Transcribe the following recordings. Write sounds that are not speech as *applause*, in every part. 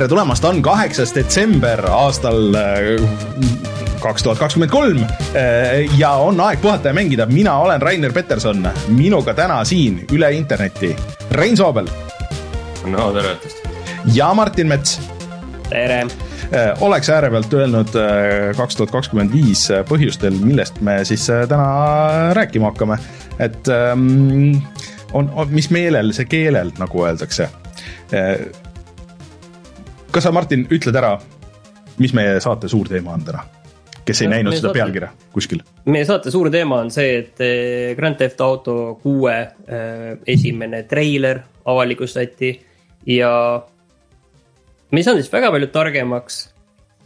tere tulemast, on kaheksas detsember aastal kaks tuhat kakskümmend kolm ja on aeg puhata ja mängida. mina olen Rainer Peterson, minuga täna siin üle interneti Rein Soobel. no tere õhtust. ja Martin Mets. tere oleks äärepealt öelnud kaks tuhat kakskümmend viis põhjustel, millest me siis täna rääkima hakkame. et um, on, on, mis meelel, see keelel, nagu öeldakse. Kas sa, Martin, ütled ära, mis meie saate suur teema on täna? kes ei no, näinud seda saate, pealkirja kuskil? meie saate suur teema on see, et eh, Grand Theft Auto kuue eh, esimene treiler avalikustati ja me ei saanud vist väga palju targemaks,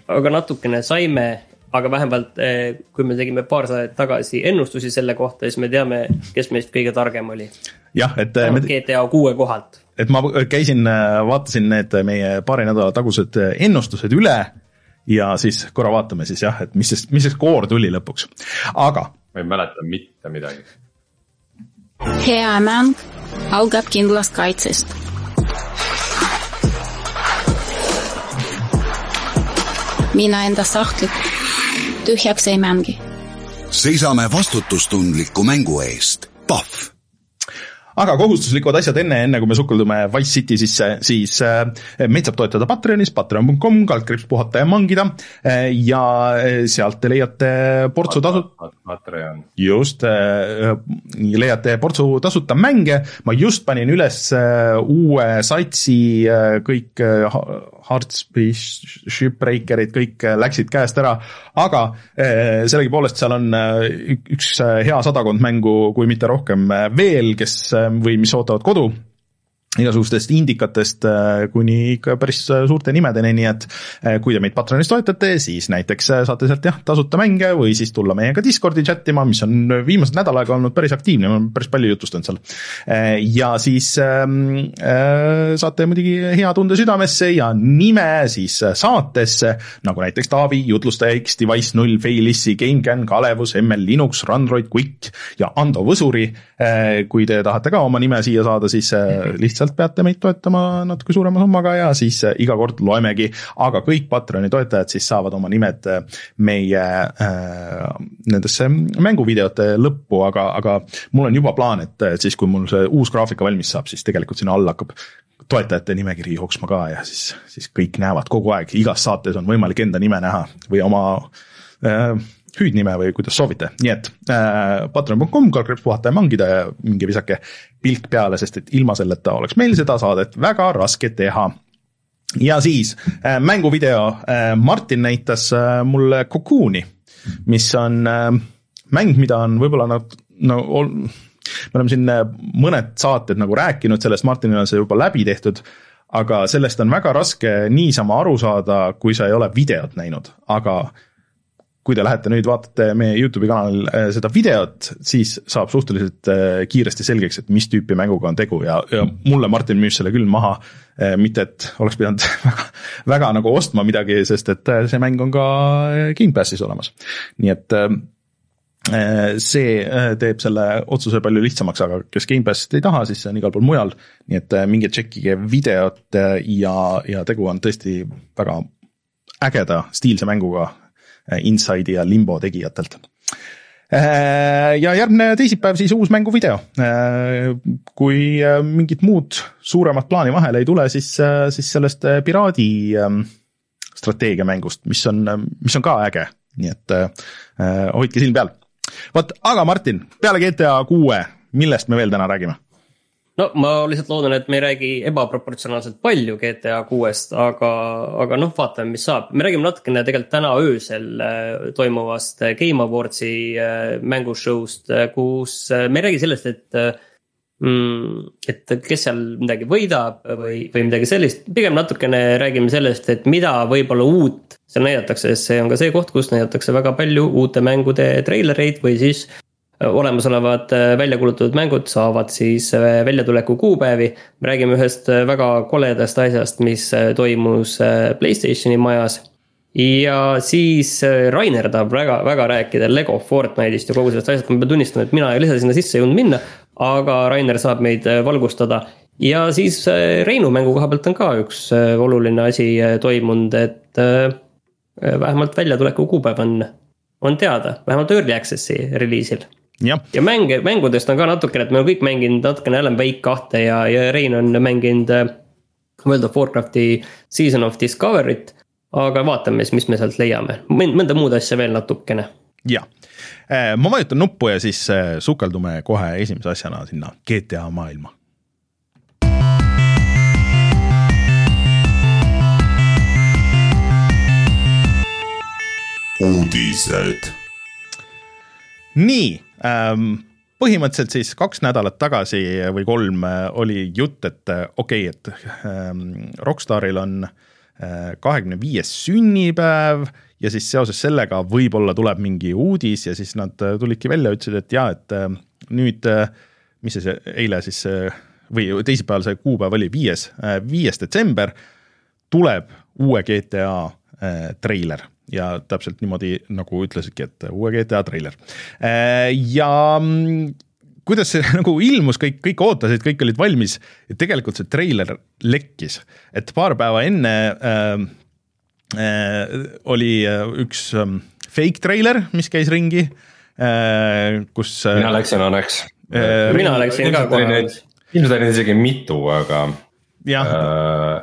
aga natukene saime aga vähemalt eh, kui me tegime paar saadet tagasi ennustusi selle kohta, siis me teame, kes meist kõige targem oli. jah, et. Me... GTA kuue kohalt. Et ma käisin, vaatasin need meie paari nädala tagused ennustused üle ja siis korra vaatame siis jah, et mis see, mis see skoor tuli lõpuks, aga. ma ei mäleta mitte midagi. hea mäng algab kindlast kaitsest mina enda sahtlit tühjaks ei mängi. seisame vastutustundliku mängu eest. Pahv aga kohustuslikud asjad enne, enne kui me sukeldume Wise City sisse, siis äh, meid saab toetada Patreonis, patreon.com, kaldkriips puhata ja mangida äh, ja äh, sealt te leiate portsu tasu-. Patreon. just leiate portsu tasuta mänge, ma just panin üles uue satsi kõik Heartspace, Shipbreakerid, kõik läksid käest ära, aga sellegipoolest seal on üks hea sadakond mängu, kui mitte rohkem veel, kes või mis ootavad kodu igasugustest indikatest äh, kuni ikka päris äh, suurte nimedeni, nii et äh, kui te meid Patreonis toetate, siis näiteks saate sealt jah, tasuta mänge või siis tulla meiega Discordi chat ima, mis on viimased nädal aega olnud päris aktiivne, ma olen päris palju jutustanud seal. ja siis ähm, saate muidugi hea tunde südamesse ja nime siis saatesse, nagu näiteks Taavi, jutlustaja X, Device null, Failissi, GameCAN, Kalevus, ML Linux, Runroid, Quick ja Ando Võsuri. kui te tahate ka oma nime siia saada, siis lihtsalt lihtsalt peate meid toetama natuke suurema summaga ja siis äh, iga kord loemegi, aga kõik Patreoni toetajad siis saavad oma nimed äh, meie äh, nendesse mänguvideote lõppu, aga, aga mul on juba plaan, et siis, kui mul see uus graafika valmis saab, siis tegelikult sinna alla hakkab toetajate nimekiri jooksma ka ja siis, siis kõik näevad kogu aeg, igas saates on võimalik enda nime näha või oma äh, hüüdnime või kuidas soovite, nii et äh, patreon.com, kalkriips puhata ja mangida ja minge visake pilk peale, sest et ilma selleta oleks meil seda saadet väga raske teha. ja siis äh, mänguvideo äh,, Martin näitas äh, mulle Cocoon'i, mis on äh, mäng, mida on võib-olla nad no, no me oleme siin äh, mõned saated nagu rääkinud sellest, Martinil on see juba läbi tehtud aga sellest on väga raske niisama aru saada, kui sa ei ole videot näinud, aga kui te lähete nüüd, vaatate meie Youtube'i kanalil äh, seda videot, siis saab suhteliselt äh, kiiresti selgeks, et mis tüüpi mänguga on tegu ja, ja mulle Martin müüs selle küll maha. Äh, mitte, et oleks pidanud *laughs* väga, väga nagu ostma midagi, sest et see mäng on ka Gamepassis olemas. nii et see teeb selle otsuse palju lihtsamaks, aga kes Gamepassist ei taha, siis see on igal pool mujal. nii et minge tšekkige videot ja, ja tegu on tõesti väga ägeda stiilse mänguga Inside'i ja Limbo tegijatelt äh, ja järgmine teisipäev siis uus mänguvideo. Äh, kui mingit muud suuremat plaani vahele ei tule, siis, siis sellest piraadi ähm, strateegiamängust, mis on, mis on ka äge, nii et hoidke silm peal. vot, aga Martin, peale GTA kuue, millest me veel täna räägime? No ma lihtsalt loodan, et me ei räägi ebaproportsionaalselt palju GTA kuuest, aga, aga noh, vaatame, mis saab. me räägime natukene tegelikult täna öösel äh, toimuvast Game Awardsi äh, mängushow'st, äh, kus me ei räägi sellest, et mm,. et kes seal midagi võidab või, või midagi sellist, pigem natukene räägime sellest, et mida võib-olla uut seal näidatakse, sest see on ka see koht, kus näidatakse väga palju uute mängude treilereid või siis olemasolevad äh, välja kuulutatud mängud saavad siis äh, väljatuleku kuupäevi. me räägime ühest äh, väga koledast asjast, mis toimus Playstationi majas. ja siis Rainer tahab väga, väga rääkida Lego Fortnite'ist ja kogu sellest asjast, ma pean tunnistama, et mina ei ole ise sinna sisse jõudnud minna. aga Rainer saab meid valgustada ja siis äh, Reinu mängu koha pealt on ka üks äh, oluline asi äh, toimunud, et äh, vähemalt väljatuleku kuupäev on, on teada, vähemalt early access'i reliisil jah, ja mänge, mängudest on ka natukene, et me oleme kõik mänginud natukene Alan Wake kahte ja, ja Rein on mänginud äh, World of Warcrafti Season of Discovery't. aga vaatame siis, mis me sealt leiame, mõnda muud asja veel natukene. jah. ma vajutan nuppu ja siis äh, sukeldume kohe esimese asjana sinna GTA maailma. uudised. nii põhimõtteliselt siis kaks nädalat tagasi või kolm äh, oli jutt, et äh, okei okay,, et ähm, Rockstaril on kahekümne viies sünnipäev ja siis seoses sellega võib-olla tuleb mingi uudis ja siis nad äh, tulidki välja, ütlesid, et jaa, et äh, nüüd, mis see, see eile siis äh, või teisipäeval see kuupäev oli, viies, viies detsember tuleb uue GTA äh, treiler ja täpselt niimoodi nagu ütlesidki, et uue GTA treiler äh,. ja mm, kuidas see *laughs* nagu ilmus, kõik, kõik ootasid, kõik olid valmis ja tegelikult see treiler lekkis, et paar päeva enne äh, äh, oli äh, üks äh, fake treiler, mis käis ringi äh,, kus äh, mina läksin õnneks. Äh, mina läksin ka kohe. ilmselt oli neid isegi mitu, aga jah äh,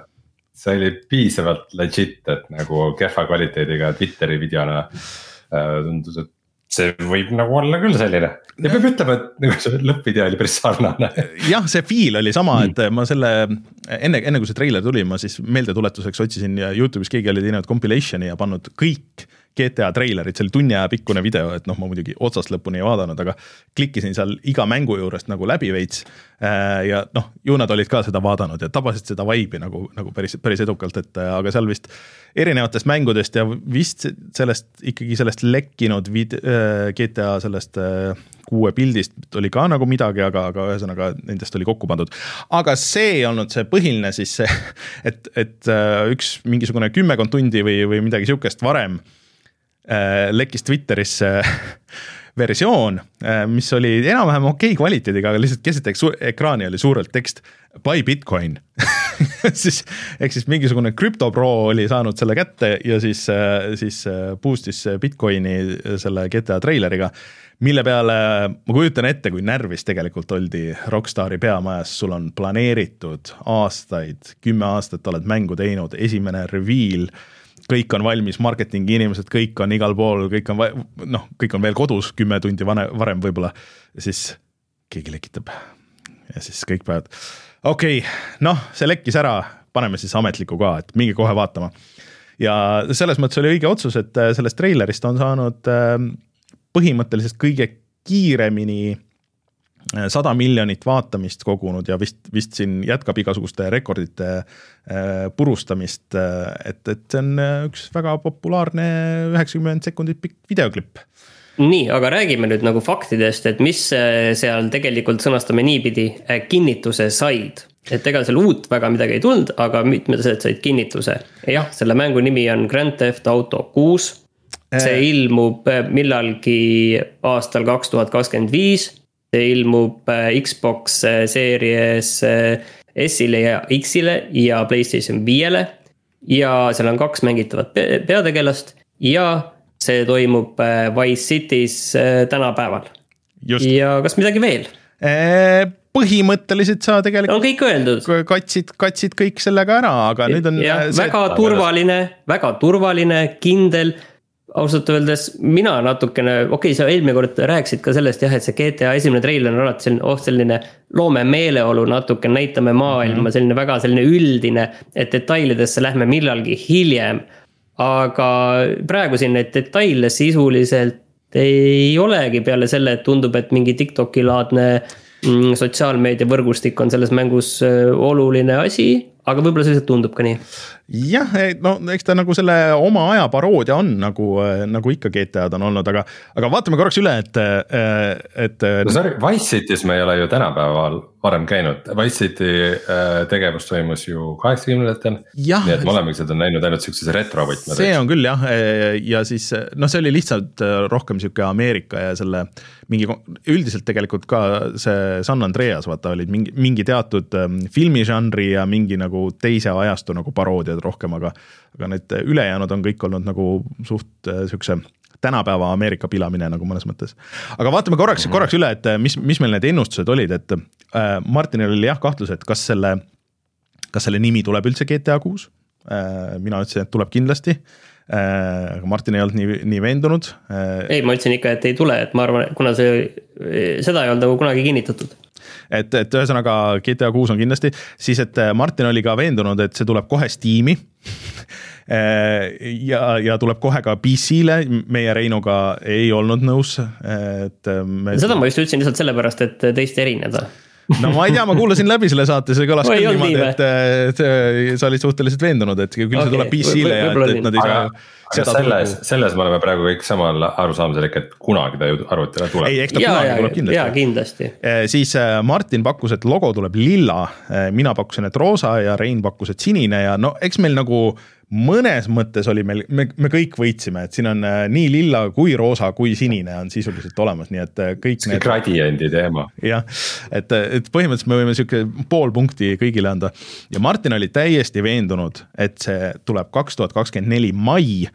see oli piisavalt legit, et nagu kehva kvaliteediga Twitteri videona äh, tundus, et see võib nagu olla küll selline ja peab ütlema, et nagu see lõppvideo oli päris sarnane. jah, see feel oli sama, et ma selle enne, enne kui see treiler tuli, ma siis meeldetuletuseks otsisin ja Youtube'is keegi oli teinud compilation'i ja pannud kõik GTA treilerid, see oli tunni aja pikkune video, et noh, ma muidugi otsast lõpuni ei vaadanud, aga klikkisin seal iga mängu juurest nagu läbi veits. ja noh, ju nad olid ka seda vaadanud ja tabasid seda vibe'i nagu, nagu päris, päris edukalt, et äh, aga seal vist erinevatest mängudest ja vist sellest ikkagi sellest lekkinud vid-, GTA sellest äh, kuue pildist oli ka nagu midagi, aga, aga ühesõnaga nendest oli kokku pandud. aga see ei olnud see põhiline siis see, *laughs* et, et äh, üks mingisugune kümmekond tundi või, või midagi sihukest varem äh, lekkis Twitterisse *laughs* versioon, mis oli enam-vähem okei kvaliteediga, aga lihtsalt keset ekraani oli suurelt tekst buy Bitcoin *laughs* *laughs* siis ehk siis mingisugune krüptopro oli saanud selle kätte ja siis, siis boost'is Bitcoini selle GTA treileriga mille peale ma kujutan ette, kui närvis tegelikult oldi Rockstari peamajas, sul on planeeritud aastaid, kümme aastat oled mängu teinud, esimene reveal, kõik on valmis, marketingi inimesed, kõik on igal pool, kõik on noh, kõik on veel kodus kümme tundi vane, varem võib-olla, siis keegi lekitab ja siis kõik peavad, okei okay,, noh, see lekkis ära, paneme siis ametliku ka, et minge kohe vaatama. ja selles mõttes oli õige otsus, et äh, sellest treilerist on saanud äh, põhimõtteliselt kõige kiiremini sada miljonit vaatamist kogunud ja vist, vist siin jätkab igasuguste rekordite äh, purustamist, et, et see on äh, üks väga populaarne üheksakümmend sekundit pikk videoklipp. nii, aga räägime nüüd nagu faktidest, et mis äh, seal tegelikult sõnastame niipidi, kinnituse said. et ega seal uut väga midagi ei tulnud, aga mitmed asjad said kinnituse. jah, selle mängu nimi on Grand Theft Auto kuus. see ilmub äh, millalgi aastal kaks tuhat kakskümmend viis. See ilmub äh, Xbox äh, Series äh, S-ile ja X-ile ja Playstation viiele. ja seal on kaks mängitavat pe- peategelast ja see toimub Wise City's tänapäeval. ja kas midagi veel? põhimõtteliselt sa tegelikult on kõik öeldud. katsid, katsid kõik sellega ära, aga nüüd on väga turvaline, väga turvaline, kindel. Ausalt öeldes mina natukene, okei okay,, sa eelmine kord rääkisid ka sellest jah, et see GTA esimene treiler on alati selline, oh selline loome meeleolu natuke, näitame maailma mm, -hmm. selline väga selline üldine, et detailidesse lähme millalgi hiljem. aga praegu siin neid detaile sisuliselt ei olegi peale selle, et tundub, et mingi Tiktoki laadne mm, sotsiaalmeediavõrgustik on selles mängus äh, oluline asi, aga võib-olla see lihtsalt tundub ka nii. Jah, no eks ta nagu selle oma aja paroodia on nagu, nagu ikka GTA-d on olnud, aga, aga vaatame korraks üle, et, et. no sorry, Wise City's me ei ole ju tänapäeval varem käinud, Wise City äh, tegevus toimus ju kaheksakümnendatel. nii et me olemegi seda näinud ainult sihukeses retrovõtmes. see on küll jah, ja siis noh, see oli lihtsalt rohkem sihuke Ameerika ja selle mingi, üldiselt tegelikult ka see San Andreas vaata olid mingi, mingi teatud ähm, filmižanri ja mingi nagu teise ajastu nagu paroodiad rohkem, aga. aga need ülejäänud on kõik olnud nagu suht äh, sihukese tänapäeva Ameerika pilamine nagu mõnes mõttes. aga vaatame korraks mm, -hmm. korraks üle, et äh, mis, mis meil need ennustused olid, et äh, Martinil oli jah kahtlus, et kas selle, kas selle nimi tuleb üldse GTA kuus äh,. mina ütlesin, et tuleb kindlasti äh,. aga Martin ei olnud nii, nii veendunud äh,. ei, ma ütlesin ikka, et ei tule, et ma arvan, kuna see, seda ei olnud nagu kunagi kinnitatud et, et ühesõnaga GTA kuus on kindlasti, siis et äh, Martin oli ka veendunud, et see tuleb kohe Steam'i. *laughs* Äh, ja, ja tuleb kohe ka PC-le, meie Reinuga ei olnud nõus, et äh, me.... seda ma just ütlesin lihtsalt sellepärast, et teist erineda no ma ei tea, ma kuulasin läbi selle saate, see kõlas küll niimoodi, et, et sa olid suhteliselt veendunud, et küll okay. see tuleb PC-le ja et, et nad ei saa. aga selles, selles me oleme praegu kõik samal arusaamisel ikka, et kunagi ta ju arvutile tuleb. ei, eks ta ja, kunagi ja, tuleb kindlasti. jaa, kindlasti. Eh, siis eh, Martin pakkus, et logo tuleb lilla, mina pakkusin, et roosa ja Rein pakkus, et sinine ja no eks meil nagu mõnes mõttes oli meil, me, me kõik võitsime, et siin on äh, nii lilla kui roosa kui sinine on sisuliselt olemas, nii et äh, kõik see need. gradiendi teema. jah, et, et põhimõtteliselt me võime sihuke pool punkti kõigile anda ja Martin oli täiesti veendunud, et see tuleb kaks tuhat kakskümmend neli mai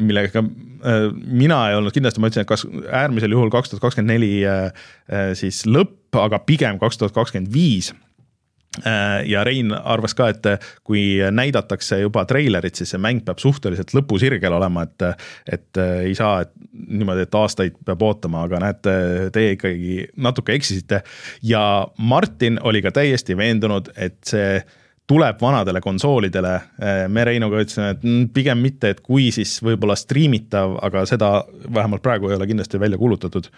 millega äh, mina ei olnud kindlasti, ma ütlesin, et kas äärmisel juhul kaks tuhat kakskümmend neli siis lõpp, aga pigem kaks tuhat kakskümmend viis ja Rein arvas ka, et kui näidatakse juba treilerit, siis see mäng peab suhteliselt lõpusirgel olema, et, et äh, ei saa et niimoodi, et aastaid peab ootama, aga näete, teie ikkagi natuke eksisite. ja Martin oli ka täiesti veendunud, et see tuleb vanadele konsoolidele. Äh, me Reinuga ütlesime, et mm, pigem mitte, et kui, siis võib-olla striimitav, aga seda vähemalt praegu ei ole kindlasti välja kuulutatud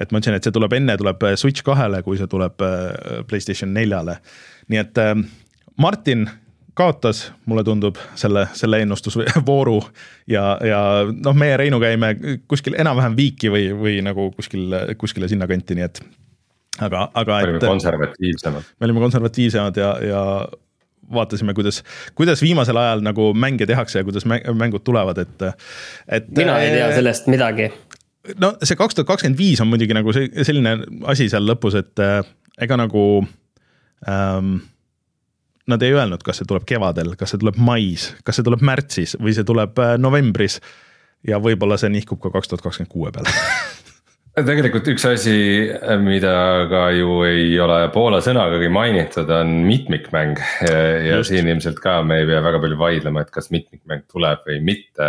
et ma ütlesin, et see tuleb enne, tuleb äh, Switch kahele, kui see tuleb äh, Playstation neljale. nii et äh, Martin kaotas, mulle tundub, selle, selle ennustusvooru ja, ja noh, meie Reinuga jäime kuskil enam-vähem viiki või, või nagu kuskil, kuskile sinnakanti, nii et aga, aga. me olime konservatiivsemad. me olime konservatiivsemad ja, ja vaatasime, kuidas, kuidas viimasel ajal nagu mänge tehakse ja kuidas mängud tulevad, et, et. mina ei tea sellest midagi no see kaks tuhat kakskümmend viis on muidugi nagu see selline asi seal lõpus, et äh, ega nagu ähm, nad ei öelnud, kas see tuleb kevadel, kas see tuleb mais, kas see tuleb märtsis või see tuleb äh, novembris. ja võib-olla see nihkub ka kaks tuhat kakskümmend kuue peale *laughs* tegelikult üks asi, mida ka ju ei ole poole sõnagagi mainitud, on mitmikmäng. ja Just. siin ilmselt ka me ei pea väga palju vaidlema, et kas mitmikmäng tuleb või mitte.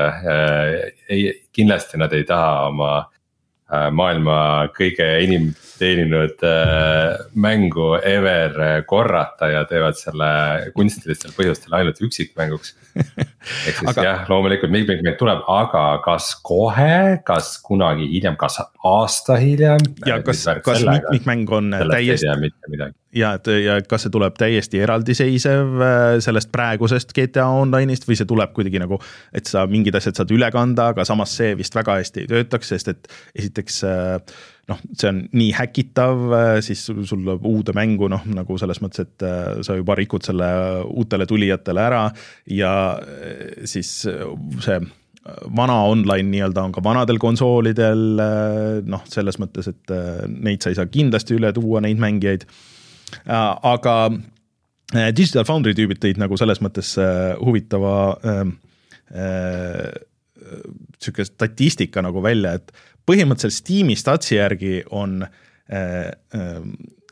ei, kindlasti nad ei taha oma äh, maailma kõige enim teeninud äh, mängu ever korrata ja teevad selle kunstilistel põhjustel ainult üksikmänguks. ehk siis aga... jah, loomulikult mitmikmäng tuleb, aga kas kohe, kas kunagi hiljem, kas aasta hiljem? ja kas, kas mitmikmäng on täiesti, ja et ja kas see tuleb täiesti eraldiseisev äh, sellest praegusest GTA Online'ist või see tuleb kuidagi nagu, et sa mingid asjad saad üle kanda, aga samas see vist väga hästi ei töötaks, sest et esiteks äh, noh, see on nii häkitav, äh, siis sul tuleb uude mängu noh, nagu selles mõttes, et äh, sa juba rikud selle uutele tulijatele ära ja äh, siis see vana online nii-öelda on ka vanadel konsoolidel, noh, selles mõttes, et neid sa ei saa kindlasti üle tuua, neid mängijaid. aga Digital Foundry tüübid tõid nagu selles mõttes huvitava sihuke statistika nagu välja, et põhimõtteliselt Steam'i statsi järgi on äh, äh,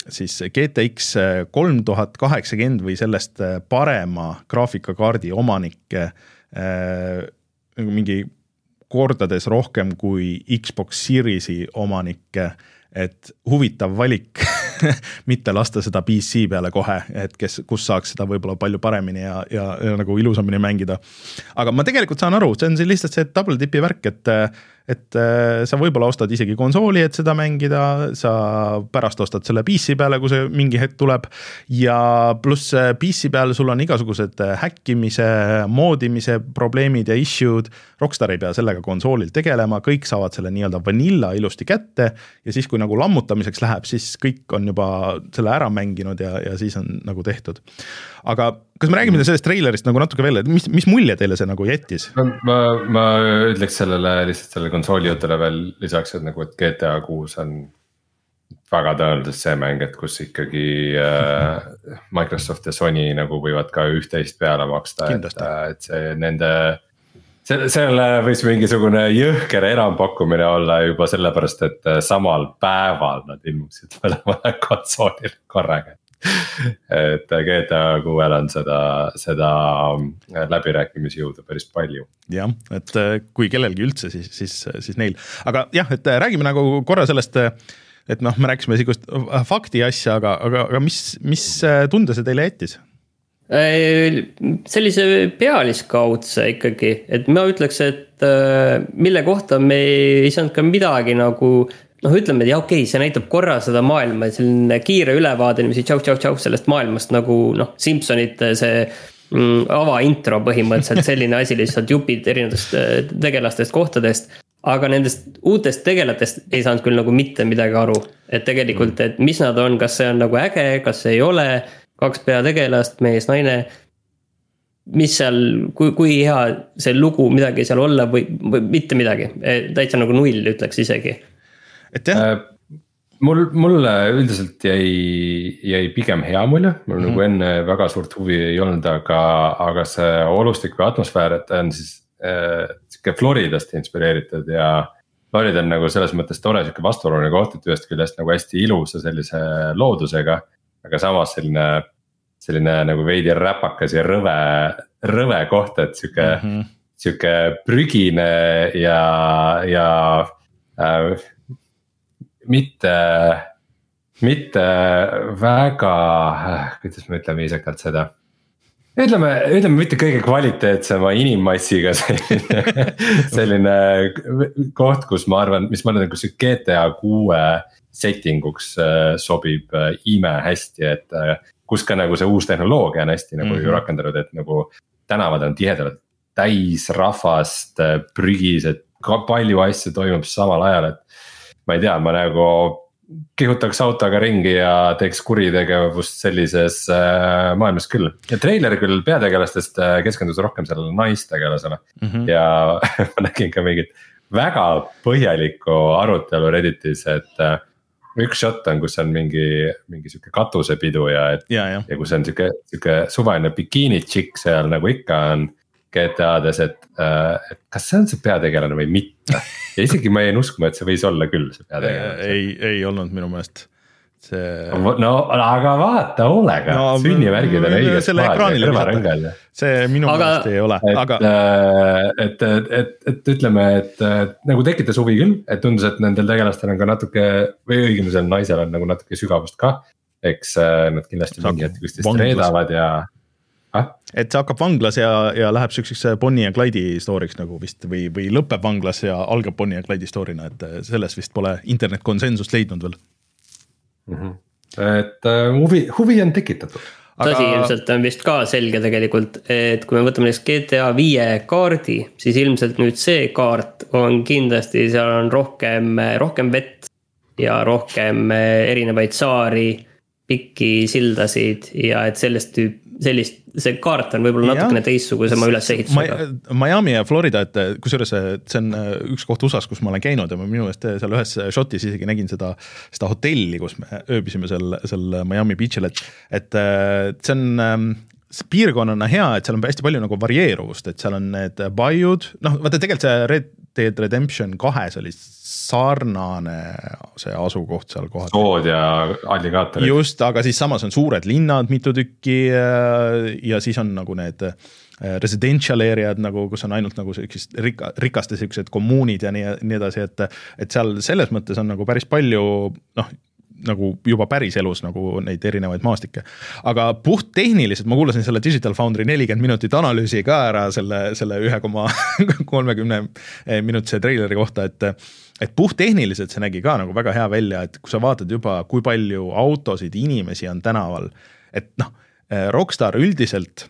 siis GTX kolm tuhat kaheksakümmend või sellest äh, parema graafikakaardi omanikke äh, nagu mingi kordades rohkem kui Xbox Series'i omanikke, et huvitav valik *laughs* mitte lasta seda PC peale kohe, et kes, kus saaks seda võib-olla palju paremini ja, ja, ja nagu ilusamini mängida. aga ma tegelikult saan aru, see on see lihtsalt see double tip'i värk, et et äh, sa võib-olla ostad isegi konsooli, et seda mängida, sa pärast ostad selle PC peale, kui see mingi hetk tuleb. ja pluss PC peal sul on igasugused äh, häkkimise, moodimise probleemid ja issue'd. Rockstar ei pea sellega konsoolil tegelema, kõik saavad selle nii-öelda vanilla ilusti kätte. ja siis, kui nagu lammutamiseks läheb, siis kõik on juba selle ära mänginud ja, ja siis on nagu tehtud. aga kas me räägime sellest treilerist nagu natuke veel, et mis, mis mulje teile see nagu jättis? ma, ma ütleks sellele lihtsalt sellele konsooli jutule veel lisaks, et nagu, et GTA kuus on väga tõenäoliselt see mäng, et kus ikkagi äh, Microsoft ja Sony nagu võivad ka üht-teist peale maksta, et, et see nende. selle, selle võis mingisugune jõhker enampakkumine olla juba sellepärast, et samal päeval nad ilmuksid *laughs* mõlemale konsoolile korraga et GTA kuuel on seda, seda läbirääkimisjõudu päris palju. jah, et äh, kui kellelgi üldse, siis, siis, siis neil, aga jah, et äh, räägime nagu korra sellest et noh, me rääkisime sihukest fakti asja, aga, aga, aga mis, mis äh, tunde see teile jättis? sellise pealiskaudse ikkagi, et ma ütleks, et mille kohta me ei saanud ka midagi nagu noh, ütleme, et jah, okei okay,, see näitab korra seda maailma, selline kiire ülevaade niiviisi tšau-tšau-tšau sellest maailmast nagu noh, Simsonite see mm, avaintro põhimõtteliselt *laughs* selline asi lihtsalt jupid erinevatest äh, tegelastest, kohtadest. aga nendest uutest tegelatest ei saanud küll nagu mitte midagi aru, et tegelikult, et mis nad on, kas see on nagu äge, kas ei ole. kaks peategelast, mees, naine mis seal, kui, kui hea see lugu, midagi seal olla või, või mitte midagi, täitsa nagu null ütleks isegi et jah äh, mul, mulle üldiselt jäi, jäi pigem hea mulje, mul mm -hmm. nagu mhm. enne väga suurt huvi ei olnud, aga, aga see olustik või atmosfäär, et ta on siis äh, sihuke Floridast inspireeritud ja. Florida on nagu selles mõttes tore sihuke vastuoluline koht, et ühest küljest nagu hästi ilusa sellise loodusega. aga samas selline, selline nagu veidi räpakas ja rõve, rõve koht, et sihuke mm, -hmm. sihuke prügine ja, ja äh, mitte, mitte väga, kuidas me ütleme viisakalt seda ütleme, ütleme mitte kõige kvaliteetsema inimmassiga selline, *laughs* selline koht, kus ma arvan, mis ma arvan, kus GTA kuue setting uks äh, sobib äh, imehästi, et. Äh, kus ka nagu see uus tehnoloogia on hästi nagu mm -hmm. rakendatud, et nagu tänavad on tihedalt täis rahvast, prügis, et palju asju toimub samal ajal, et ma ei tea, ma nagu kihutaks autoga ringi ja teeks kuritegevust sellises äh, maailmas küll. ja treiler küll peategelastest äh, keskendus rohkem sellele naistegelasele mm -hmm. ja *laughs* ma nägin ka mingit väga põhjalikku arutelu Redditis, et äh, üks shot on, kus on mingi, mingi sihuke katusepidu ja, et. ja, ja. ja kus on sihuke, sihuke suvaline bikiini tšikk seal nagu ikka on GTA-des, et, äh, et kas see on see peategelane või mitte. ja isegi ma jäin uskuma, et see võis olla küll see peategelane. ei, ei olnud minu meelest see. no aga vaata hoolega no,, sünnivärgid on õiges kohas ja kõrvarõngal. see minu aga... meelest ei ole, aga. Äh, et, et, et, et ütleme, et nagu tekitas huvi küll, et tundus, et nendel tegelastel on ka natuke või õigemini sellel naisel on nagu natuke sügavust ka. eks äh, nad kindlasti mingi hetk üksteist reedavad ja. Et see hakkab vanglas ja, ja läheb siukseks Bonnie ja Clyde'i story'ks nagu vist või, või lõpeb vanglas ja algab Bonnie ja Clyde'i story'na, et äh, selles vist pole internet konsensust leidnud veel mm. -hmm. et äh, huvi, huvi on tekitatud Aga... tõsi, ilmselt on vist ka selge tegelikult, et kui me võtame näiteks GTA viie kaardi, siis ilmselt nüüd see kaart on kindlasti, seal on rohkem, rohkem vett ja rohkem äh, erinevaid saari pikki sildasid ja et sellest tüüp, sellist, see kaart on võib-olla natukene teistsugusema ülesehitusega. Miami ja Florida, et kusjuures see on äh, üks koht USA-s, kus ma olen käinud ja ma minu meelest seal ühes shotis isegi nägin seda, seda hotelli, kus me ööbisime seal, seal Miami beach'il, et, et see on ähm, piirkonnana hea, et seal on hästi palju nagu varieeruvust, et seal on need baiud, noh, vaata tegelikult see Red Dead Redemption kahes oli sarnane see asukoht seal kohal. sood ja alligaatorid. just, aga siis samas on suured linnad mitu tükki äh, ja siis on nagu need äh, residential area'd nagu, kus on ainult nagu siuksed rika, rikaste siuksed kommuunid ja nii, nii edasi, et. et seal selles mõttes on nagu päris palju noh nagu juba päriselus nagu neid erinevaid maastikke. aga puhttehniliselt ma kuulasin selle Digital Foundry nelikümmend minutit analüüsi ka ära selle, selle ühe koma *laughs* kolmekümne minutise treileri kohta, et et puhttehniliselt see nägi ka nagu väga hea välja, et kui sa vaatad juba, kui palju autosid, inimesi on tänaval, et noh, Rockstar üldiselt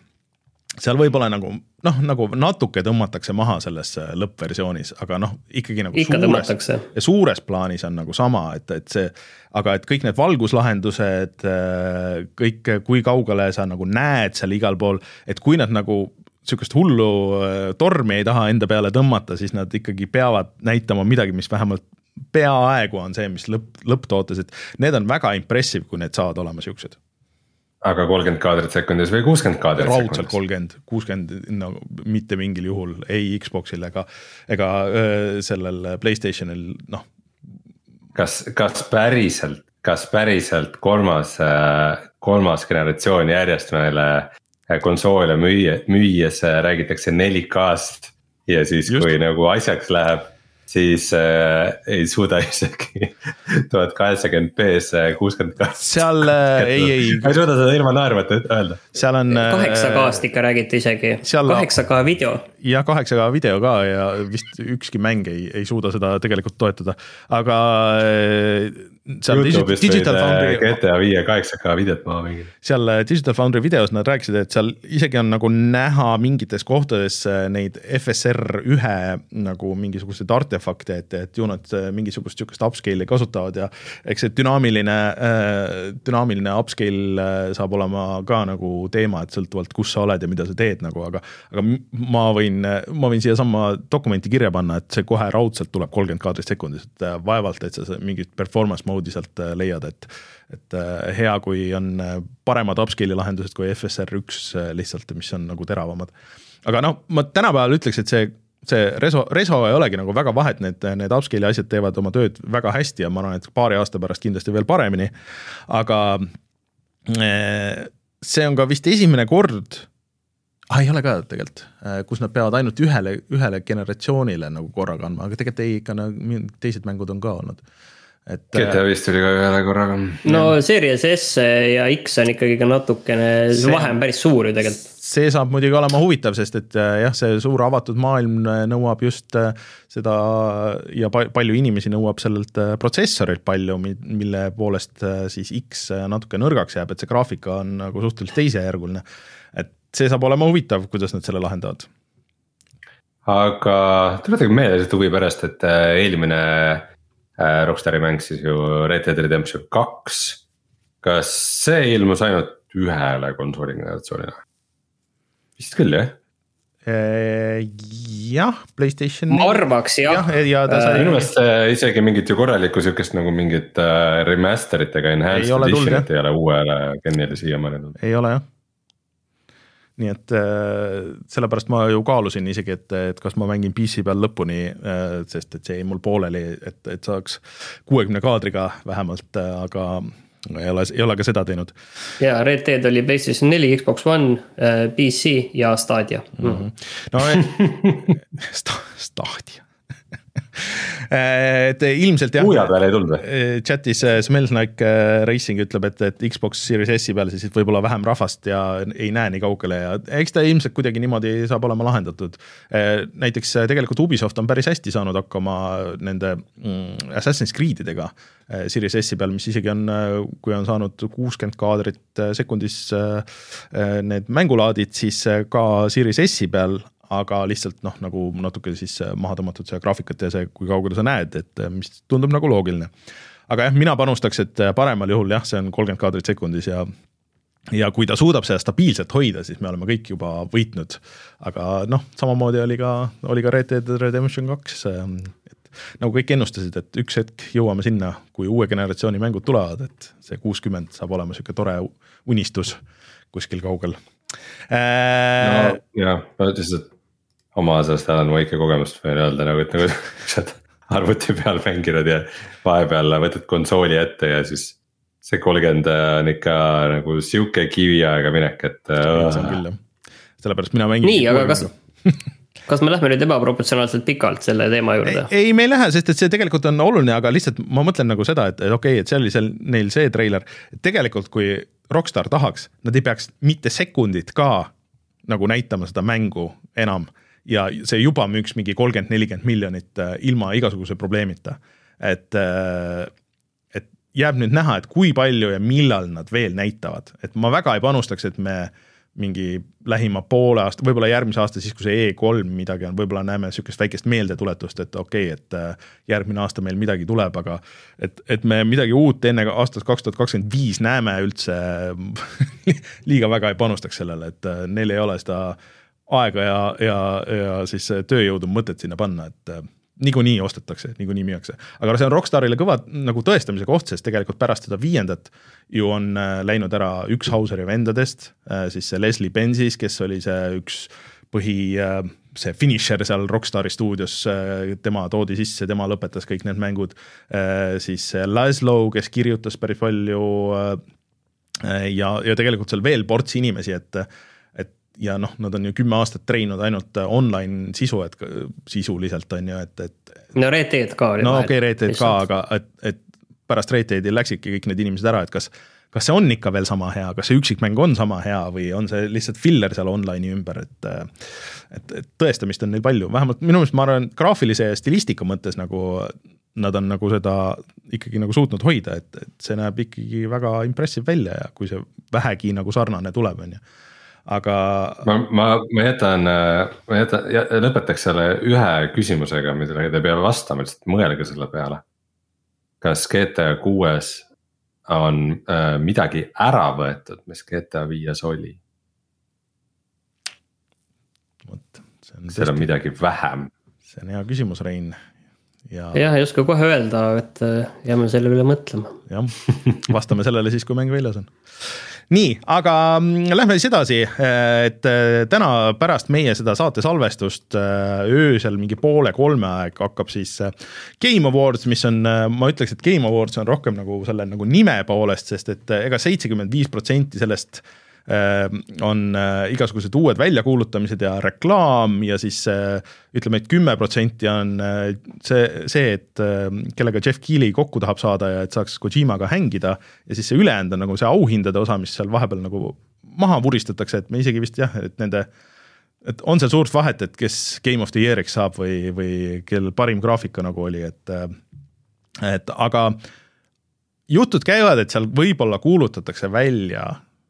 seal võib-olla nagu noh, nagu natuke tõmmatakse maha selles äh, lõppversioonis, aga noh, ikkagi nagu ikka suures, suures plaanis on nagu sama, et, et see, aga et kõik need valguslahendused, äh, kõik, kui kaugele sa nagu näed seal igal pool, et kui nad nagu sihukest hullu äh, tormi ei taha enda peale tõmmata, siis nad ikkagi peavad näitama midagi, mis vähemalt peaaegu on see, mis lõpp, lõpptootes, et need on väga impressive, kui need saavad olema siuksed aga kolmkümmend kaadrit sekundis või kuuskümmend kaadrit sekundis? raudselt kolmkümmend, kuuskümmend, no mitte mingil juhul ei Xbox'il ega, ega sellel Playstationil, noh. kas, kas päriselt, kas päriselt kolmas, kolmas generatsioon järjest meile konsoole müüa, müües räägitakse 4K-st ja siis, kui nagu asjaks läheb siis äh, ei suuda isegi *laughs* tuhat kaheksakümmend B-s kuuskümmend kaks. seal äh, *laughs* ei, ei. ma ei suuda seda ilma naermata öelda. seal on. Äh, kaheksa K-st ikka räägiti isegi, kaheksa K video. Jah, kaheksa K video ka ja vist ükski mäng ei, ei suuda seda tegelikult toetada, aga seal Youtube'is Digital Foundry. GTA viie kaheksa K videot maha mängida. seal äh, Digital Foundry videos nad rääkisid, et seal isegi on nagu näha mingites kohtades neid FSR ühe nagu mingisuguseid artefakte, et, et ju nad mingisugust sihukest upscale'i kasutavad ja eks see dünaamiline, dünaamiline upscale saab olema ka nagu teema, et sõltuvalt, kus sa oled ja mida sa teed nagu, aga aga ma võin, ma võin siiasamma dokumenti kirja panna, et see kohe raudselt tuleb kolmkümmend kaadrit sekundis, et vaevalt, et sa mingit performance mode'i sealt äh, leiad, et et äh, hea, kui on äh, paremad upscale'i lahendused kui FSR üks lihtsalt, mis on nagu teravamad. aga noh, ma tänapäeval ütleks, et see see Reso, Reso ei olegi nagu väga vahet, need, need upscale'i asjad teevad oma tööd väga hästi ja ma arvan, et paari aasta pärast kindlasti veel paremini. aga see on ka vist esimene kord ah,, ei ole ka tegelikult, kus nad peavad ainult ühele, ühele generatsioonile nagu korraga andma, aga tegelikult ei, ikka nagu teised mängud on ka olnud et. GTA äh, vist tuli ka ühele korraga. no Series S ja X on ikkagi ka natukene, see vahe on päris suur ju tegelikult. see saab muidugi olema huvitav, sest et äh, jah, see suur avatud maailm äh, nõuab just seda ja palju inimesi nõuab sellelt protsessorilt palju, mille poolest siis X natuke nõrgaks jääb, et see graafika on nagu suhteliselt teisejärguline. See saab olema huvitav, kuidas nad selle lahendavad aga tuletage meelde lihtsalt huvi pärast, et eelmine Äh, Rockstari mäng siis ju Red Dead Redemption kaks. kas see ilmus ainult ühele konsooli generatsioonile? vist küll jah äh, jah, Playstation. ma arvaks jah. jah, ja ta sai. minu meelest isegi mingit ju korralikku sihukest nagu mingit äh, remaster itega enhanced edition'it ei ole uuele genile siiamaani tulnud. ei ole jah nii et äh, sellepärast ma ju kaalusin isegi, et, et kas ma mängin PC peal lõpuni äh,, sest et see jäi mul pooleli, et, et saaks kuuekümne kaadriga vähemalt äh,, aga ei ole, ei ole ka seda teinud. ja Red Dead oli PlayStation neli, Xbox One PC ja Stadia mm. -hmm. no *laughs* sta, Stadia *laughs* et ilmselt jah. kuuja peale ei tulnud või? Eh, chat'is eh, Smells Like Racing ütleb, et, et Xbox Series S-i peal siis võib-olla vähem rahvast ja ei näe nii kaugele ja eks ta ilmselt kuidagi niimoodi saab olema lahendatud. näiteks tegelikult Ubisoft on päris hästi saanud hakkama nende mm, Assassin's Creed idega Series S-i peal, mis isegi on, kui on saanud kuuskümmend kaadrit sekundis need mängulaadid, siis ka Series S-i peal aga lihtsalt noh, nagu natuke siis äh, maha tõmmatud see graafikat ja see, kui kaugele sa näed, et äh, mis tundub nagu loogiline. aga jah, mina panustaks, et äh, paremal juhul jah, see on kolmkümmend kaadrit sekundis ja ja kui ta suudab seda stabiilselt hoida, siis me oleme kõik juba võitnud. aga noh, samamoodi oli ka, oli ka Red Dead Redemption kaks, et nagu kõik ennustasid, et üks hetk jõuame sinna, kui uue generatsiooni mängud tulevad, et see kuuskümmend saab olema sihuke tore unistus kuskil kaugel äh,. no jah, ma lihtsalt oma sellest Alan Wake'i kogemust võin öelda nagu, et nagu *laughs* sa oled arvuti peal mänginud ja vahepeal võtad konsooli ette ja siis. see kolmkümmend on ikka nagu sihuke kiviaega minek, et. see on küll jah, sellepärast mina mängin. nii, aga kas kas me lähme nüüd ebaproportsionaalselt pikalt selle teema juurde? ei, me ei lähe, sest et see tegelikult on oluline, aga lihtsalt ma mõtlen nagu seda, et, et okei okay,, et see oli seal neil see treiler. tegelikult, kui Rockstar tahaks, nad ei peaks mitte sekundit ka nagu näitama seda mängu enam ja see juba müüks mingi kolmkümmend, nelikümmend miljonit äh, ilma igasuguse probleemita. et, äh, et jääb nüüd näha, et kui palju ja millal nad veel näitavad, et ma väga ei panustaks, et me mingi lähima poole aasta, võib-olla järgmise aasta, siis kui see E3 midagi on, võib-olla näeme sihukest väikest meeldetuletust, et okei okay,, et äh, järgmine aasta meil midagi tuleb, aga et, et me midagi uut enne aastast kaks tuhat kakskümmend viis näeme üldse *laughs* liiga väga ei panustaks sellele, et neil ei ole seda aega ja, ja, ja siis tööjõudu mõtet sinna panna, et äh, niikuinii ostetakse, niikuinii müüakse. aga see on Rockstarile kõva nagu tõestamise koht, sest tegelikult pärast seda viiendat ju on äh, läinud ära üks Hauseri vendadest, äh, siis see Leslie Benzis, kes oli see üks põhi, see finišer seal Rockstari stuudios, tema toodi sisse, tema lõpetas kõik need mängud. siis Laszlo, kes kirjutas päris palju. ja, ja tegelikult seal veel ports inimesi, et ja noh, nad on ju kümme aastat treeninud ainult äh, online sisu, et sisuliselt on ju, et, et. no Red Dead ka oli. no okei okay,, Red Dead ka, aga et, et pärast Red Deadi läksidki kõik need inimesed ära, et kas, kas see on ikka veel sama hea, kas see üksikmäng on sama hea või on see lihtsalt filler seal online'i ümber, et. et, et tõestamist on neil palju, vähemalt minu meelest ma arvan, graafilise ja stilistika mõttes nagu nad on nagu seda ikkagi nagu suutnud hoida, et, et see näeb ikkagi väga impressive välja ja kui see vähegi nagu sarnane tuleb, on ju aga. ma, ma, ma jätan, ma jätan, lõpetaks selle ühe küsimusega, millele te peame vastama, lihtsalt mõelge selle peale. kas GTA kuues on äh, midagi ära võetud, mis GTA viies oli? vot, see on. seal on midagi vähem. see on hea küsimus, Rein ja. jah, ei oska kohe öelda, et äh, jääme selle üle mõtlema. jah, vastame sellele siis, kui mäng väljas on nii, aga mm, lähme siis edasi, et äh, täna pärast meie seda saate salvestust äh, öösel mingi poole kolme aeg hakkab siis äh, Game Awards, mis on, ma ütleks, et Game Awards on rohkem nagu selle nagu nime poolest, sest et ega seitsekümmend viis protsenti sellest Äh, on äh, igasugused uued väljakuulutamised ja reklaam ja siis äh, ütleme, et kümme protsenti on see, see, et kellega Jeff Keeli kokku tahab saada ja et saaks Kojimaga hängida ja siis see ülejäänud on nagu see auhindade osa, mis seal vahepeal nagu maha vuristatakse, et me isegi vist jah, et nende et on seal suurt vahet, et kes Game of the Year'iks saab või, või kel parim graafika nagu oli, et et aga jutud käivad, et seal võib-olla kuulutatakse välja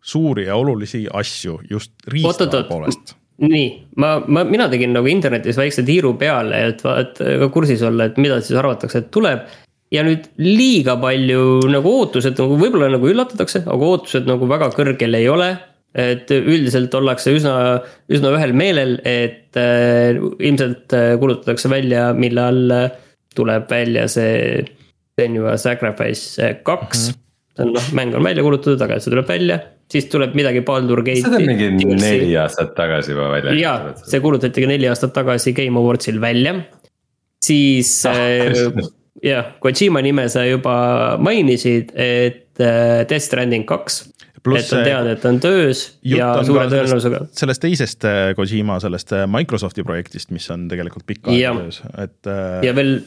suuri ja olulisi asju just riistade poolest nii, ma, ma, mina tegin nagu internetis väikse tiiru peale, et vaat ka kursis olla, et mida siis arvatakse, et tuleb. ja nüüd liiga palju nagu ootused nagu võib-olla nagu üllatatakse, aga ootused nagu väga kõrgel ei ole. et üldiselt ollakse üsna, üsna ühel meelel, et äh, ilmselt äh, kuulutatakse välja, millal tuleb välja see Senua Sacrifice kaks mm. -hmm see on noh, mäng on välja kuulutatud, aga see tuleb välja, siis tuleb midagi Baldur Gate'i. seda on mingi neli aastat tagasi juba välja. jaa, see kuulutati ka neli aastat tagasi Game Awardsil välja. siis ah, äh, jah, Kojima nime sa juba mainisid, et äh, Death Stranding kaks. et on teada, et on töös ja suure tõenäosusega. sellest teisest äh, Kojima, sellest Microsofti projektist, mis on tegelikult pikka aega töös, et ja veel,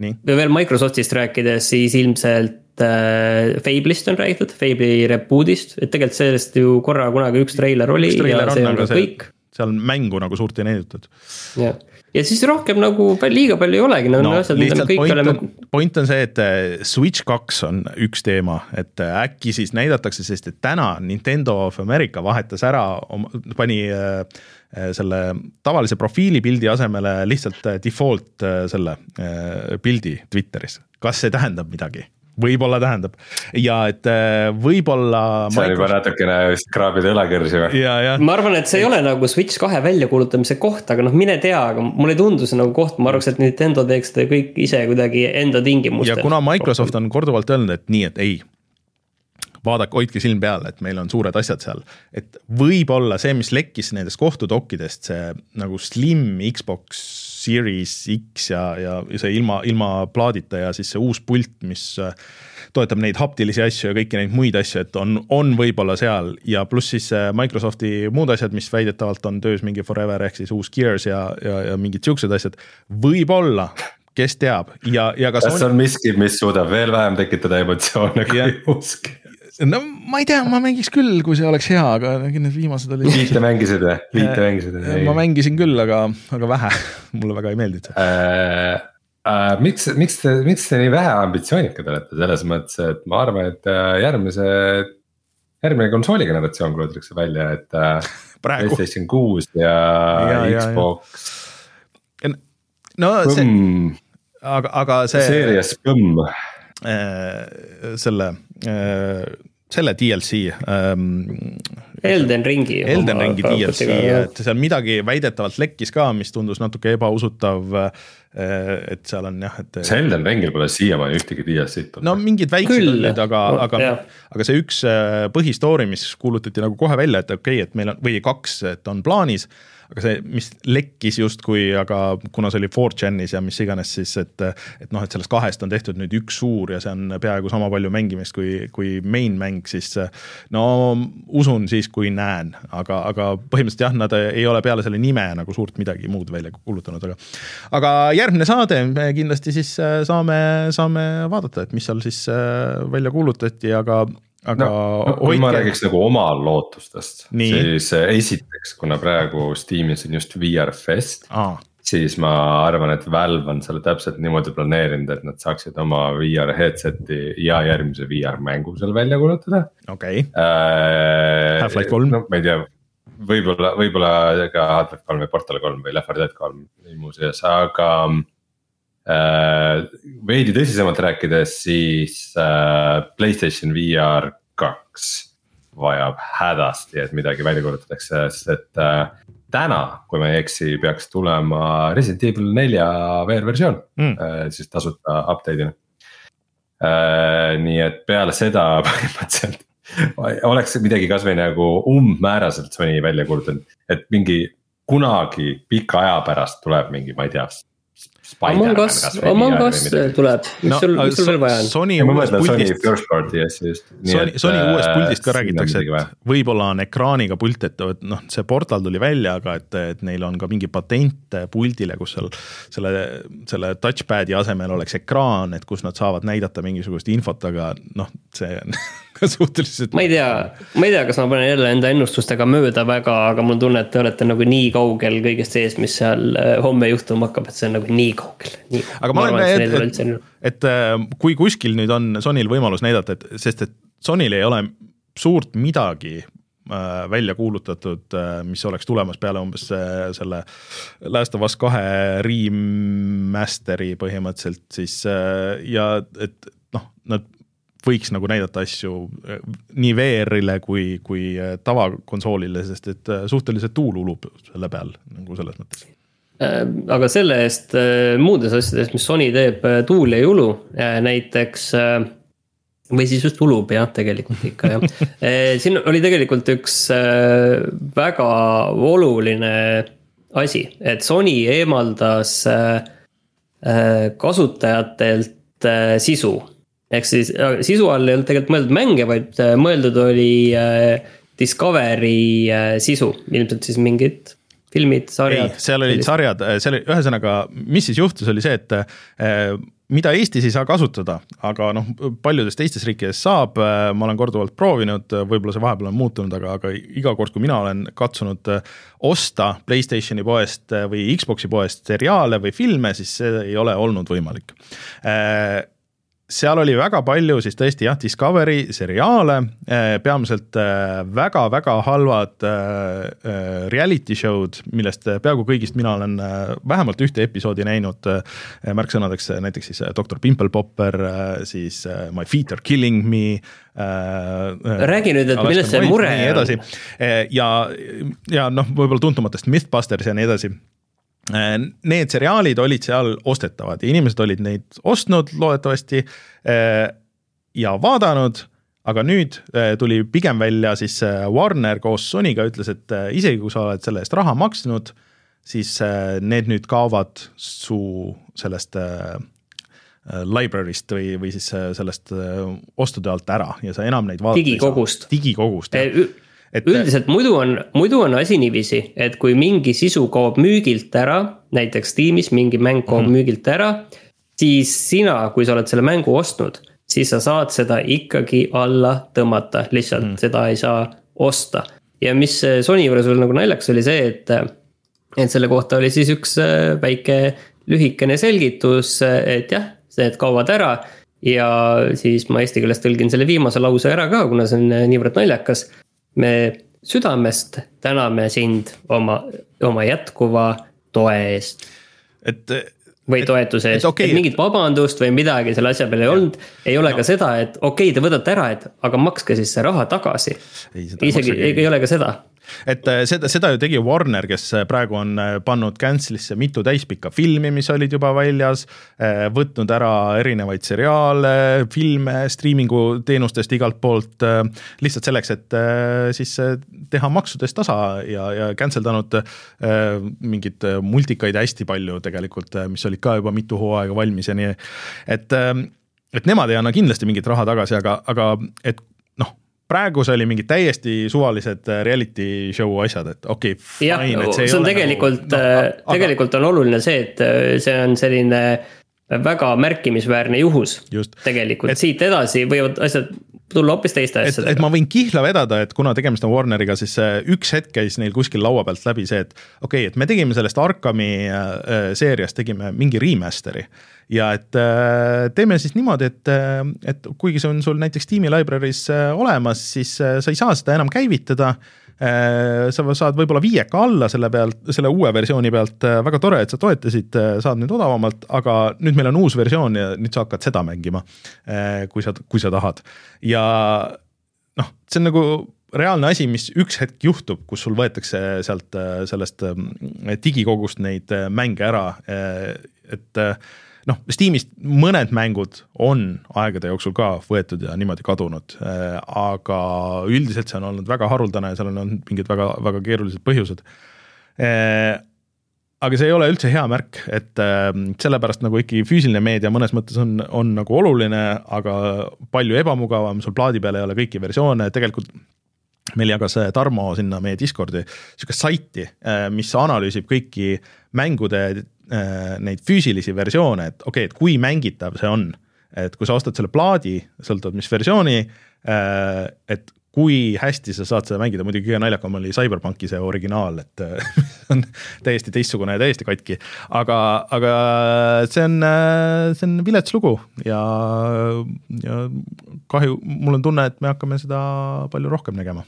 ja veel Microsoftist rääkides, siis ilmselt Fable'ist on räägitud, Fable'i reboot'ist, et tegelikult sellest ju korra kunagi üks treiler oli üks ja see on ka kõik. seal mängu nagu suurt ei näidatud. jah, ja siis rohkem nagu liiga palju ei olegi, need on asjad, mida me kõik point oleme. point on see, et äh, Switch kaks on üks teema, et äh, äkki siis näidatakse, sest et täna Nintendo of America vahetas ära, pani äh, selle tavalise profiilipildi asemele lihtsalt default selle pildi Twitteris. kas see tähendab midagi? Võib-olla tähendab ja et äh, võib-olla. see on juba natukene vist kraabida õlakõrsi või? ma arvan, et see ei ole nagu Switch kahe väljakuulutamise koht, aga noh, mine tea, aga mulle ei tundu see nagu koht, ma arvaks, et Nintendo teeks seda kõik ise kuidagi enda tingimustel. ja kuna Microsoft on korduvalt öelnud, et nii, et ei vaadake, hoidke silm peal, et meil on suured asjad seal. et võib-olla see, mis lekkis nendest kohtudokkidest, see nagu slim Xbox Series X ja, ja see ilma, ilma plaadita ja siis see uus pult, mis äh, toetab neid haptilisi asju ja kõiki neid muid asju, et on, on võib-olla seal ja pluss siis äh, Microsofti muud asjad, mis väidetavalt on töös mingi Forever ehk siis uus Gears ja, ja, ja mingid siuksed asjad. võib-olla kes teab ja, ja kas, kas on miski, mis suudab veel vähem tekitada emotsioone kui usk? No ma ei tea, ma mängiks küll, kui see oleks hea, aga need viimased olid. viite mängisid või, viite mängisid või? ma mängisin küll, aga, aga vähe mulle väga ei meeldinud äh,. Äh, miks, miks te, miks te nii vähe ambitsioonikad olete selles mõttes, et ma arvan, et äh, järgmise, järgmine konsooli generatsioon kuulutatakse välja, et äh. *laughs* PlayStation kuus ja, ja Xbox. no see, aga, aga see. Series Põmm äh, selle selle DLC ähm,. Elden Ringi. Elden Ringi DLC, et seal midagi väidetavalt lekkis ka, mis tundus natuke ebausutav. Äh, et seal on jah, et. see Elden Ringil pole siiamaani ühtegi DLC-t olnud. no mingid väiksed olid, aga no,, aga, aga see üks äh, põhistory, mis kuulutati nagu kohe välja, et okei okay,, et meil on või kaks, et on plaanis aga see, mis lekkis justkui, aga kuna see oli 4chan'is ja mis iganes, siis et, et noh, et sellest kahest on tehtud nüüd üks suur ja see on peaaegu sama palju mängimist kui, kui main mäng, siis no usun siis, kui näen, aga, aga põhimõtteliselt jah, nad ei ole peale selle nime nagu suurt midagi muud välja kuulutanud, aga aga järgmine saade me kindlasti siis saame, saame vaadata, et mis seal siis välja kuulutati, aga aga no, no, kui hoidke... ma räägiks nagu oma lootustest, siis eh, esiteks, kuna praegu Steamis on just VR Fest ah. siis ma arvan, et Valve on selle täpselt niimoodi planeerinud, et nad saaksid oma VR headset'i ja järgmise VR mängu seal välja kuulutada. okei okay. äh,. Half-Life kolm. no ma ei tea, võib-olla, võib-olla ka Half-Life kolm või Portal kolm või Left 4 Dead kolm muuseas, aga. Veidi tõsisemalt rääkides, siis äh, Playstation VR kaks vajab hädasti, et midagi välja kuulutatakse, sest et äh, täna, kui ma ei eksi, peaks tulema Resident Evil nelja VR versioon mm. äh, siis tasuta update'ina äh,. nii et peale seda *laughs* põhimõtteliselt oleks midagi kasvõi nagu umbmääraselt Sony välja kuulutanud, et mingi kunagi pika aja pärast tuleb mingi, ma ei tea Among Us, Among Us tuleb, mis no, sul, mis sul veel vaja on? Sony uuest puldist. Sony, Sony äh, uuest puldist ka räägitakse, et võib-olla on ekraaniga pult, et noh, see portal tuli välja, aga et, et neil on ka mingi patent puldile, kus seal selle, selle touchpad'i asemel oleks ekraan, et kus nad saavad näidata mingisugust infot, aga noh, see on *laughs* ka suhteliselt. ma ei tea, ma ei tea, kas ma panen jälle enda ennustustega mööda väga, aga mul on tunne, et te olete nagu nii kaugel kõigest sees, mis seal äh, homme juhtuma hakkab, et see on nagu nii kaugel. aga ma arvan, et, et, et, et äh, kui kuskil nüüd on Sonyl võimalus näidata, et sest et Sonyl ei ole suurt midagi äh, välja kuulutatud, mis oleks tulemas peale umbes selle Last of Us kahe remaster'i põhimõtteliselt siis ja et noh, nad võiks nagu näidata asju äh, nii VR-ile kui, kui äh, tavakonsoolile, sest et äh, suhteliselt tuul ulub selle peal nagu selles mõttes aga selle eest muudes asjades, mis Sony teeb, tuul ei ulu, näiteks. või siis just ulub jah, tegelikult ikka jah *laughs* siin oli tegelikult üks väga oluline asi, et Sony eemaldas kasutajatelt sisu ehk siis sisu all ei olnud tegelikult mõeldud mänge, vaid äh, mõeldud oli äh, Discovery äh, sisu, ilmselt siis mingid filmid, sarjad. seal olid sarjad, seal oli, ühesõnaga, mis siis juhtus, oli see, et mida Eestis ei saa kasutada, aga noh, paljudes teistes riikides saab, ma olen korduvalt proovinud, võib-olla see vahepeal on muutunud, aga, aga iga kord, kui mina olen katsunud osta Playstationi poest või Xbox'i poest seriaale või filme, siis see ei ole olnud võimalik seal oli väga palju siis tõesti jah, Discovery seriaale, eh, peamiselt väga-väga eh, halvad eh, reality show'd, millest peaaegu kõigist mina olen vähemalt ühte episoodi näinud. märksõnadeks näiteks siis Doktor Pimple Popper, siis My feet are killing me. räägi nüüd, et milles see mure on. ja, ja noh, võib-olla tuntumatest Mythbusters ja nii edasi need seriaalid olid seal ostetavad ja inimesed olid neid ostnud loodetavasti äh, ja vaadanud, aga nüüd äh, tuli pigem välja siis Warner koos Sonyga ütles, et isegi kui sa oled selle eest raha maksnud, siis äh, need nüüd kaovad su sellest äh, äh, library'st või, või siis äh, sellest äh, ostude alt ära ja sa enam neid vaadata Digikogust. ei saa. digikogust, jah. Et üldiselt muidu on, muidu on asi niiviisi, et kui mingi sisu kaob müügilt ära, näiteks Steamis mingi mäng kaob mm -hmm. müügilt ära, siis sina, kui sa oled selle mängu ostnud, siis sa saad seda ikkagi alla tõmmata, lihtsalt mm. seda ei saa osta. ja mis Sony juures veel nagu naljakas oli see, et, et selle kohta oli siis üks äh, väike lühikene selgitus, et jah, need kaovad ära. ja siis ma eesti keeles tõlgin selle viimase lause ära ka, kuna see on niivõrd naljakas me südamest täname sind oma, oma jätkuva toe eest. et või toetuse eest, okay. et mingit vabandust või midagi selle asja peale ei olnud. ei ole no. ka seda, et okei okay,, te võtate ära, et aga makske siis see raha tagasi. isegi ei, ei ole ka seda et äh, seda, seda ju tegi Warner, kes äh, praegu on äh, pannud cancel'isse mitu täispikka filmi, mis olid juba väljas, võtnud ära erinevaid seriaale, filme striimingu teenustest igalt poolt, lihtsalt selleks, et siis teha maksudest tasa ja, ja cancel danud mingeid multikaid hästi palju tegelikult, mis olid ka juba mitu hooaega valmis ja nii, et et nemad ei anna kindlasti mingit raha tagasi, aga, aga et praegu see oli mingid täiesti suvalised äh, reality show asjad, et okei okay,. jah, see, see on tegelikult nagu, no,, äh, tegelikult on oluline see, et äh, see on selline väga märkimisväärne juhus. tegelikult et, siit edasi võivad asjad tulla hoopis teiste asjadega. et ma võin kihla vedada, et kuna tegemist on Warneriga, siis üks hetk käis neil kuskil laua pealt läbi see, et okei okay,, et me tegime sellest Arkami seeriast, tegime mingi remaster'i ja et äh, teeme siis niimoodi, et, äh, et kuigi see on sul näiteks Steam'i library's äh, olemas, siis sa ei saa seda enam käivitada. Sa saad võib-olla viieka alla selle pealt, selle uue versiooni pealt, väga tore, et sa toetasid, saad nüüd odavamalt, aga nüüd meil on uus versioon ja nüüd sa hakkad seda mängima. kui sa, kui sa tahad. Ja noh, see on nagu reaalne asi, mis üks hetk juhtub, kus sul võetakse sealt sellest digikogust neid mänge ära, et noh, Steamist mõned mängud on aegade jooksul ka võetud ja niimoodi kadunud, äh, aga üldiselt see on olnud väga haruldane ja seal on mingid väga, väga keerulised põhjused. Äh, aga see ei ole üldse hea märk, et äh, sellepärast nagu ikkagi füüsiline meedia mõnes mõttes on, on nagu oluline, aga palju ebamugavam, sul plaadi peal ei ole kõiki versioone, tegelikult meil jagas Tarmo sinna meie Discordi niisugust saiti, mis analüüsib kõiki mängude neid füüsilisi versioone, et okei okay,, et kui mängitav see on. et kui sa ostad selle plaadi, sõltuvalt mis versiooni, äh, et kui hästi sa saad seda mängida, muidugi kõige naljakam oli CyberPunki see originaal, et *laughs* on täiesti teistsugune ja täiesti katki. aga, aga see on, see on vilets lugu ja, ja kahju, mul on tunne, et me hakkame seda palju rohkem nägema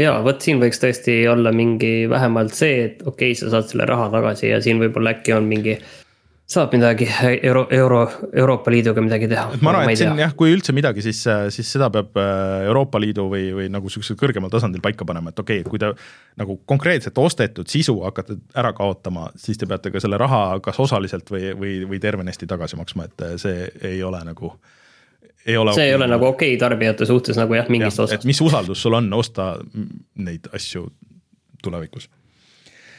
ja vot siin võiks tõesti olla mingi vähemalt see, et okei okay,, sa saad selle raha tagasi ja siin võib-olla äkki on mingi. saab midagi euro, euro, Euroopa Liiduga midagi teha. ma arvan, et siin jah, kui üldse midagi, siis, siis seda peab äh, Euroopa Liidu või, või nagu sihukesel kõrgemal tasandil paika panema, et okei okay,, et kui te nagu konkreetselt ostetud sisu hakkate ära kaotama, siis te peate ka selle raha kas osaliselt või, või, või tervenisti tagasi maksma, et see ei ole nagu ei ole see okay. ei ole nagu okei okay tarbijate suhtes nagu jah, mingist ja, osast. mis usaldus sul on osta neid asju tulevikus?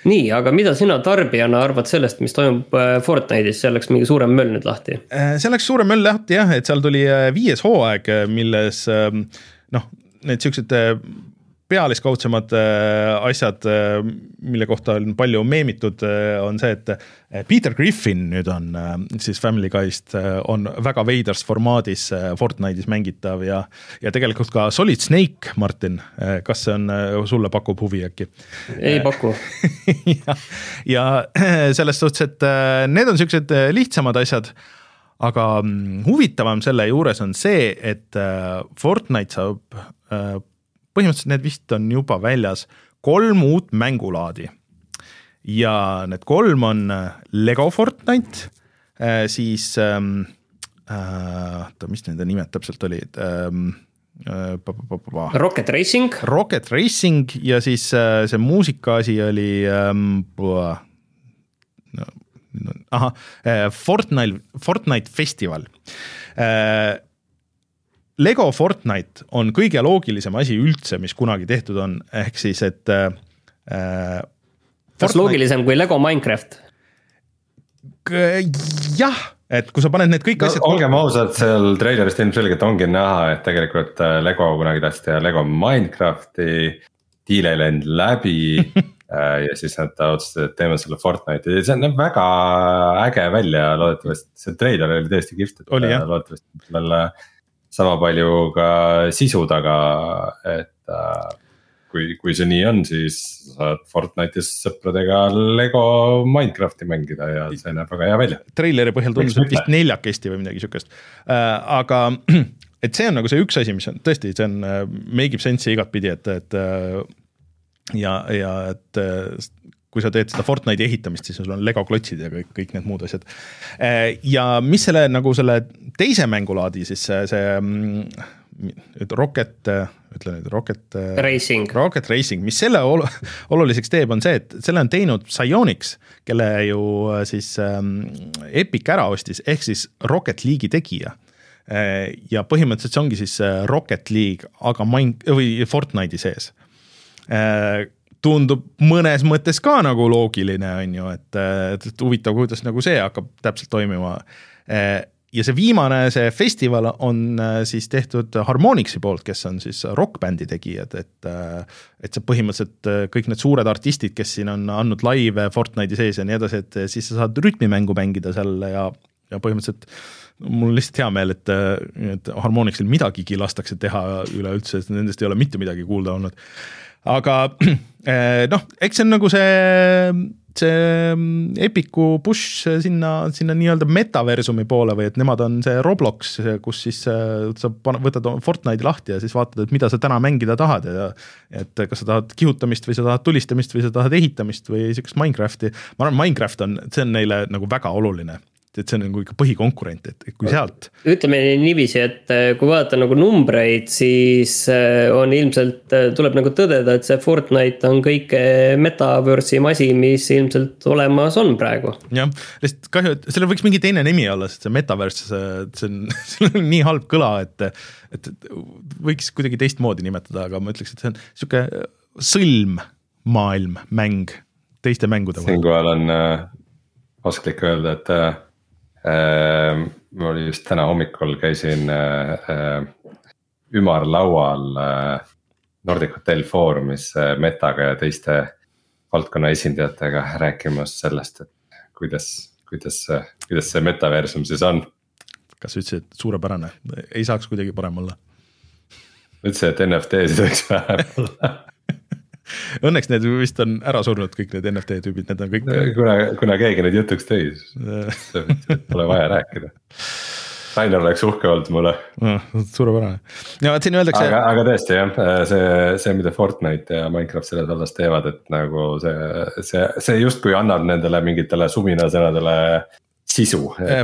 nii, aga mida sina tarbijana arvad sellest, mis toimub äh, Fortnite'is, seal läks mingi suurem möll nüüd lahti? Äh, seal läks suurem möll lahti jah, et seal tuli äh, viies hooaeg, milles ähm, noh, need siuksed pealiskaudsemad äh, asjad, äh, mille kohta on palju meemitud, äh, on see, et Peter Griffin nüüd on siis Family Guy'st, on väga veidras formaadis Fortnite'is mängitav ja ja tegelikult ka Solid Snake, Martin, kas see on, sulle pakub huvi äkki? ei paku *laughs* ja, ja *clears throat* selles suhtes, et need on siuksed lihtsamad asjad aga mm, huvitavam selle juures on see, et Fortnite saab põhimõtteliselt need vist on juba väljas, kolm uut mängulaadi. ja need kolm on äh, Lego Fortnite, äh, siis ähm, äh, oota, mis nende nimed täpselt olid ähm,? Rocket Racing. Rocket Racing ja siis see muusika asi oli ähm,, no, ahah, Fortnite, Fortnite festival Lego Fortnite on kõige loogilisem asi üldse, mis kunagi tehtud on, ehk siis, et äh, kas loogilisem kui Lego Minecraft? jah, et kui sa paned need kõik no, asjad olgem ausad, seal treilerist ilmselgelt ongi näha, et tegelikult äh, Lego kunagi tahtis teha Lego Minecrafti. Deal ei läinud läbi *laughs* äh, ja siis nad otsustasid, et teeme selle Fortnite'i, see näeb väga äge välja, loodetavasti see treiler oli tõesti kihvt, et äh, loodetavasti sellel sama palju ka sisu taga, et äh, kui, kui see nii on, siis saad Fortnite'is sõpradega Lego Minecrafti mängida ja see näeb väga hea välja. treileri põhjal tundus, et vist neljakesti või midagi sihukest äh,, aga *clears throat* et see on nagu see üks asi, mis on tõesti, see on äh,, make ib sense'i igatpidi, et, et ja, ja et kui sa teed seda Fortnite'i ehitamist, siis sul on Lego klotsid ja kõik, kõik need muud asjad. ja mis selle nagu selle teise mängulaadi siis see, see mm, Rocket, ütle nüüd Rocket. Racing. Rocket Racing, mis selle ol oluliseks teeb, on see, et selle on teinud Psyonix, kelle ju äh, siis ähm, Epic ära ostis, ehk siis Rocket League'i tegija. ja põhimõtteliselt see ongi siis äh, Rocket League, aga Mine- või Fortnite'i sees tundub mõnes mõttes ka nagu loogiline, on ju, et, et huvitav, kuidas nagu see hakkab täpselt toimima. ja see viimane, see festival on äh, siis tehtud Harmonixi poolt, kes on siis rokkbändi tegijad, et et see põhimõtteliselt äh, kõik need suured artistid, kes siin on andnud laive Fortnite'i sees ja nii edasi, et siis sa saad rütmimängu mängida seal ja, ja põhimõtteliselt mul on lihtsalt hea meel, et, et Harmonixil midagigi lastakse teha üleüldse, sest nendest ei ole mitte midagi kuulda olnud aga *clears throat* eh, noh, eks see on nagu see, see Epiku push sinna, sinna nii-öelda metaversumi poole või et nemad on see Roblox, kus siis eh, sa võtad Fortnite'i lahti ja siis vaatad, et mida sa täna mängida tahad ja et kas sa tahad kihutamist või sa tahad tulistamist või sa tahad ehitamist või sihukest Minecrafti. ma arvan, Minecraft on, see on neile nagu väga oluline, et see on nagu ikka põhikonkurent, et kui sealt ütleme niiviisi, et äh, kui vaadata nagu numbreid, siis äh, on ilmselt, tuleb nagu tõdeda, et see Fortnite on kõige metaverse'i asi, mis ilmselt olemas on praegu. jah, lihtsalt kahju, et sellel võiks mingi teine nimi olla, sest see metaverse, see on, *laughs* sellel on nii halb kõla, et et võiks kuidagi teistmoodi nimetada, aga ma ütleks, et see on sihuke sõlm maailm, mäng teiste mängude vahel. siinkohal on äh, osklik öelda, et äh, äh, ma oli just täna hommikul käisin äh, äh, ümarlaual äh, Nordic Hotel Foorumis äh, Metaga ja teiste valdkonna esindajatega rääkimas sellest, et kuidas, kuidas, kuidas see metaversum siis on. kas sa ütlesid, et suurepärane, ei saaks kuidagi parem olla? ütlesin, et NFT-sid võiks vähem olla, *laughs* *laughs* Õnneks need vist on ära surnud, kõik need NFT tüübid, need on kõik kuna, kuna keegi neid jutuks tõi, siis pole vaja rääkida. Rainer oleks uhke olnud mulle noh, suurepärane. ja vot siin öeldakse, aga, aga tõesti jah, see, see, mida Fortnite ja Minecraft selles vallas teevad, et nagu see, see, see justkui annab nendele mingitele suminasõnadele sisu.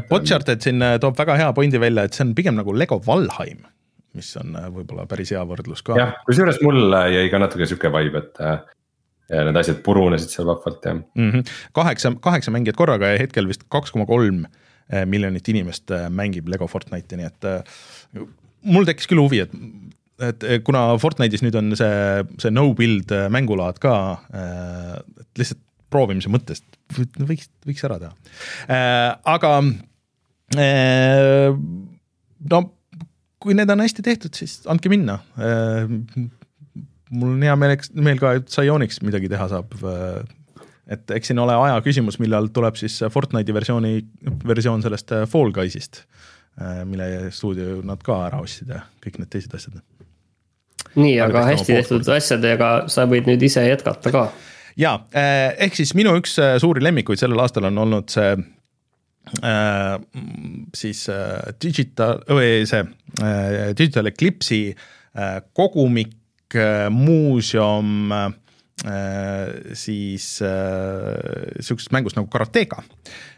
Botcharted siin äh, toob väga hea pointi välja, et see on pigem nagu Lego Valheim, mis on äh, võib-olla päris hea võrdlus ka. jah, kusjuures mul jäi ka natuke sihuke vibe, et äh, ja need asjad purunesid seal vahvalt ja mm. -hmm. kaheksa, kaheksa mängijat korraga ja hetkel vist kaks koma kolm miljonit inimest mängib Lego Fortnite'i, nii et mul tekkis küll huvi, et et kuna Fortnite'is nüüd on see, see no build mängulaad ka, et lihtsalt proovimise mõttest võiks, võiks ära teha. aga no kui need on hästi tehtud, siis andke minna mul on hea meel, meel ka, et Psyonix midagi teha saab. et eks siin ole aja küsimus, millal tuleb siis Fortnite'i versiooni, versioon sellest Fall Guys'ist, mille stuudio nad ka ära ostsid ja kõik need teised asjad. nii, Aga aga hästi tehtud asjadega sa võid nüüd ise jätkata ka. ja ehk siis minu üks äh, suuri lemmikuid sellel aastal on olnud see äh, siis äh, digital või see äh, Digital Eclipse'i äh, kogumik äh,, muuseum äh, siis äh, sihukesest mängust nagu Karateka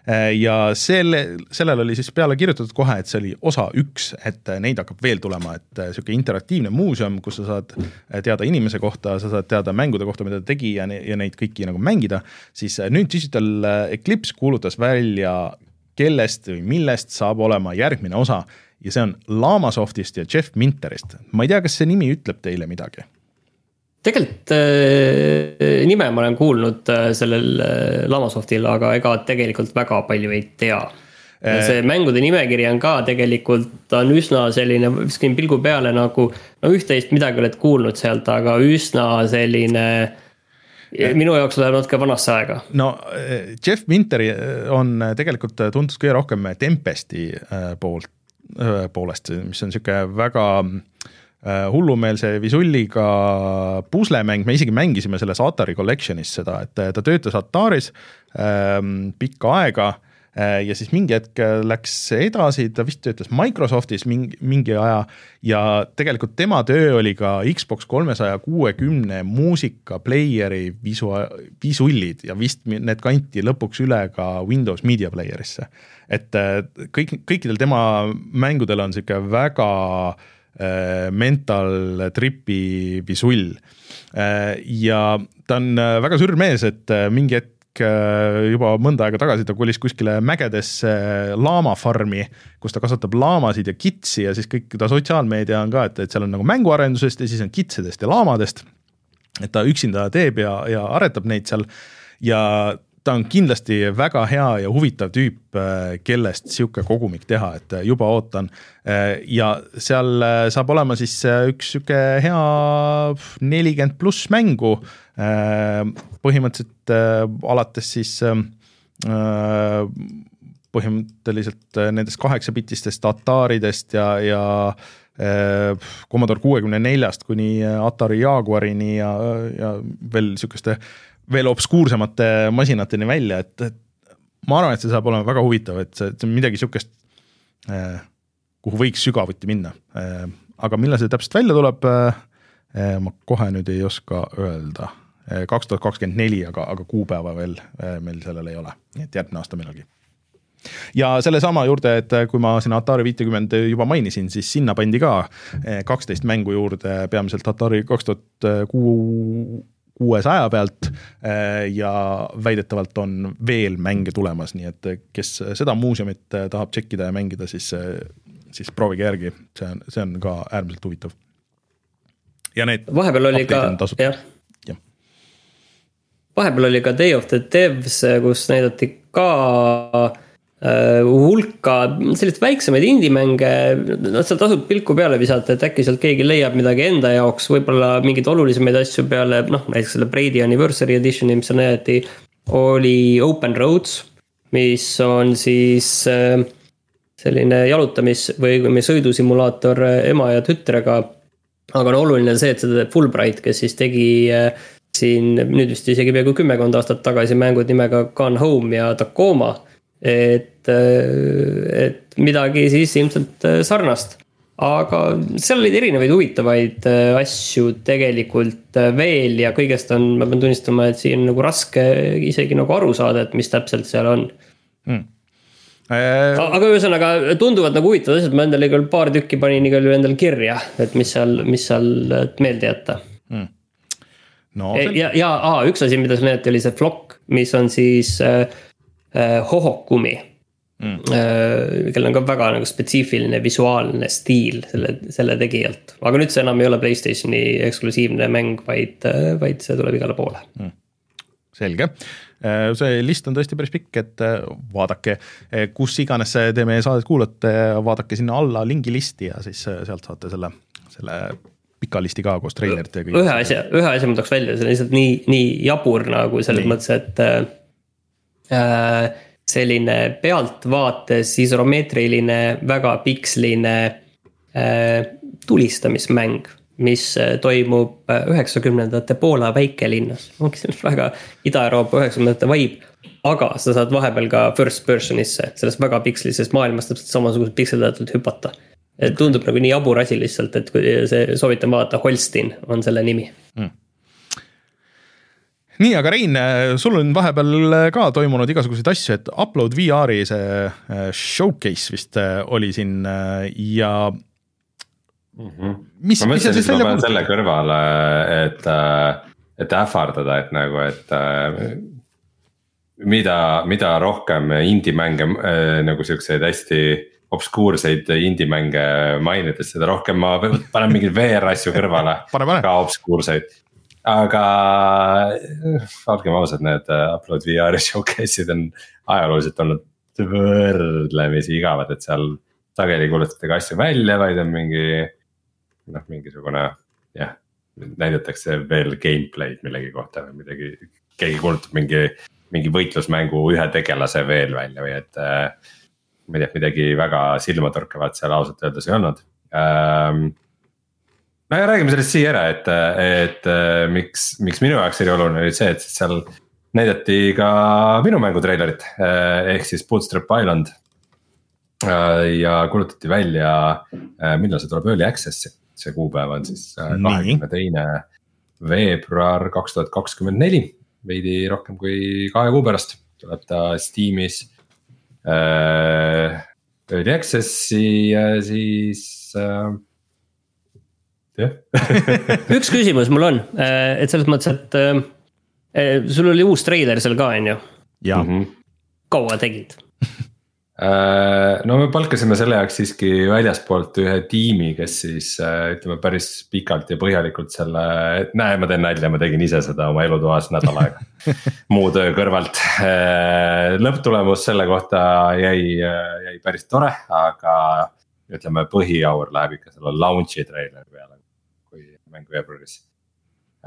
äh,. ja selle, sellele oli siis peale kirjutatud kohe, et see oli osa üks, et neid hakkab veel tulema, et äh, sihuke interaktiivne muuseum, kus sa saad äh, teada inimese kohta, sa saad teada mängude kohta, mida ta tegi ja, ne- ja neid kõiki nagu mängida, siis äh, nüüd Digital Eclipse kuulutas välja, kellest või millest saab olema järgmine osa ja see on Lamasoftist ja Jeff Minterist. ma ei tea, kas see nimi ütleb teile midagi tegelikult äh, nime ma olen kuulnud äh, sellel äh, Lamasoftil, aga ega tegelikult väga palju ei tea äh,. see mängude nimekiri on ka tegelikult, ta on üsna selline, viskasin pilgu peale nagu, no üht-teist midagi oled kuulnud sealt, aga üsna selline minu jaoks läheb natuke vanasse aega. no Jeff Winteri on tegelikult tuntud kõige rohkem Tempesti poolt, poolest, mis on sihuke väga hullumeelse visulliga puslemäng, me isegi mängisime selles Atari Collection'is seda, et ta töötas Ataris ähm, pikka aega ja siis mingi hetk läks edasi, ta vist töötas Microsoftis mingi, mingi aja ja tegelikult tema töö oli ka Xbox kolmesaja kuuekümne muusika player'i visu-, visullid ja vist need kanti lõpuks üle ka Windows Media Player'isse. et kõik, kõikidel tema mängudel on sihuke väga äh, Äh, mental trip'i visull. Äh, ja ta on äh, väga sürr mees, et mingi hetk juba mõnda aega tagasi ta kolis kuskile mägedesse laamafarmi, kus ta kasvatab laamasid ja kitsi ja siis kõik ta sotsiaalmeedia on ka, et, et seal on nagu mänguarendusest ja siis on kitsedest ja laamadest. et ta üksinda teeb ja, ja aretab neid seal ja ta on kindlasti väga hea ja huvitav tüüp, äh, kellest sihuke kogumik teha, et äh, juba ootan. Äh, ja seal saab olema siis üks sihuke hea nelikümmend pluss mängu. põhimõtteliselt alates siis põhimõtteliselt nendest kaheksapitistest Ataridest ja, ja Commodore kuuekümne neljast kuni Atari Jaguarini ja, ja veel sihukeste veel obskuursemate masinateni välja, et, et ma arvan, et see saab olema väga huvitav, et see, see on midagi sihukest, eh, kuhu võiks sügavuti minna. Eh, aga millal see täpselt välja tuleb, eh, ma kohe nüüd ei oska öelda. kaks tuhat kakskümmend neli, aga, aga kuupäeva veel meil sellel ei ole, nii et järgmine aasta millalgi ja sellesama juurde, et kui ma siin Atari viitekümmend juba mainisin, siis sinna pandi ka kaksteist mängu juurde, peamiselt Atari kaks tuhat kuu kuuesaja pealt äh, ja väidetavalt on veel mänge tulemas, nii et kes seda muuseumit äh, tahab tšekkida ja mängida, siis, äh, siis proovige järgi, see on, see on ka äärmiselt huvitav. ja need vahepeal oli ka, jah ja. vahepeal oli ka Day of the Devs, kus näidati ka hulka selliseid väiksemaid indie-mänge, noh seal tasub pilku peale visata, et äkki sealt keegi leiab midagi enda jaoks, võib-olla mingeid olulisemaid asju peale, noh näiteks selle Brady Anniversary Editioni, mis seal näidati. oli Open Roads, mis on siis äh, selline jalutamis- või sõidusimulaator äh, ema ja tütrega. aga no oluline on see, et seda teeb Fulbright, kes siis tegi siin nüüd vist isegi peaaegu kümmekond aastat tagasi mängud nimega Gone Home ja Tacoma et, äh, et midagi siis ilmselt äh, sarnast. aga seal olid erinevaid huvitavaid äh, asju tegelikult veel ja kõigest on, ma pean tunnistama, et siin nagu raske isegi nagu aru saada, et mis täpselt seal on. Mm aga ühesõnaga tunduvad nagu huvitavad asjad, ma endale küll paar tükki panin igal juhul endale kirja, et mis seal, mis seal meelde jätta. Mm.. No, see... ja, ja aa, üks asi, mida sa näidati, oli see Flock, mis on siis Äh, Hohokumi. Mm.. Äh, kellel on ka väga nagu spetsiifiline visuaalne stiil selle, selle tegijalt, aga nüüd see enam ei ole Playstationi eksklusiivne mäng, vaid, äh, vaid see tuleb igale poole. Mm.. selge, see list on tõesti päris pikk, et vaadake, kus iganes te meie saadet kuulate, vaadake sinna alla lingi listi ja siis sealt saate selle, selle pika listi ka koos treilerite ja kõik. ühe asja, ühe asja ma tooks välja, see on lihtsalt nii, nii jabur nagu selles nii. mõttes, et Äh, selline pealtvaates isommeetriline, väga piksline äh, tulistamismäng mis äh, toimub üheksakümnendate Poola väikelinnas, ongi see väga Ida-Euroopa üheksakümnendate vibe. aga sa saad vahepeal ka first person'isse, sellest väga pikslisest maailmast täpselt samasugust pikseldatult hüpata. tundub nagu nii jabur asi lihtsalt, et see soovitan vaadata, Holstin on selle nimi mm nii, aga Rein, sul on vahepeal ka toimunud igasuguseid asju, et Upload VR-i see äh, showcase vist äh, oli siin äh, ja mm. -hmm. mis, mis seal siis välja kuulutab? selle kõrvale, et, et ähvardada, et nagu, et mida, mida rohkem indie-mänge nagu siukseid hästi obskuurseid indie-mänge mainides, seda rohkem ma panen mingeid *laughs* VR asju kõrvale ka obskuurseid aga olgem ausad, need äh, Upload VR-i showcase'id on ajalooliselt olnud võrdlemisi igavad, et seal sageli ei kuulutata ka asju välja, vaid on mingi noh, mingisugune jah, näidatakse veel gameplay'd millegi kohta või midagi. keegi kuulutab mingi, mingi võitlusmängu ühe tegelase veel välja või et äh, ma ei tea, midagi väga silmatorkavat seal ausalt öeldes ei olnud ähm, no ja räägime sellest siia ära, et, et miks, miks minu jaoks oli oluline oli see, et seal näidati ka minu mängu treilerit ehk siis Bootstrap Island. ja kuulutati välja, millal see tuleb early access'i, see kuupäev on siis kahekümne teine veebruar kaks tuhat kakskümmend neli, veidi rohkem kui kahe kuu pärast tuleb ta Steamis äh,. Early access'i ja siis äh, *laughs* üks küsimus mul on, äh, et selles mõttes, et äh, äh, sul oli uus treiler seal ka, on ju? jaa mm. -hmm. kaua tegid *laughs* no me palkasime selle jaoks siiski väljaspoolt ühe tiimi, kes siis ütleme päris pikalt ja põhjalikult selle, näe, ma teen nalja, ma tegin ise seda oma elutoas nädal aega *laughs* muu töö kõrvalt. lõpptulemus selle kohta jäi, jäi päris tore, aga ütleme, põhiaur läheb ikka selle launch'i treileri peale mängu veebruaris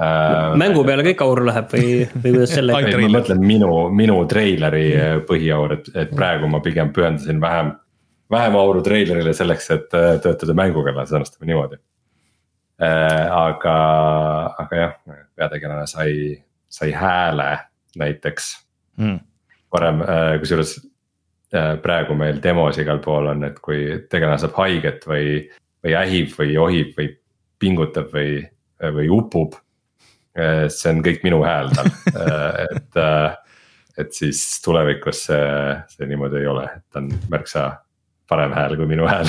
äh,. mängu peale kõik aur läheb või, või kuidas sellega ma mõtlen minu, minu treileri äh, põhiaur, et, et praegu ma pigem pühendasin vähem. vähem auru treilerile selleks, et äh, töötada mängu kallal, sõnastame niimoodi äh,. aga, aga jah, peategelane sai, sai hääle näiteks mm. varem äh,, kusjuures äh, praegu meil demos igal pool on, et kui tegelane saab haiget või, või ähib või johib või pingutab või, või upub. see on kõik minu hääl tal et, et siis tulevikus see, see niimoodi ei ole, et ta on märksa parem hääl kui minu hääl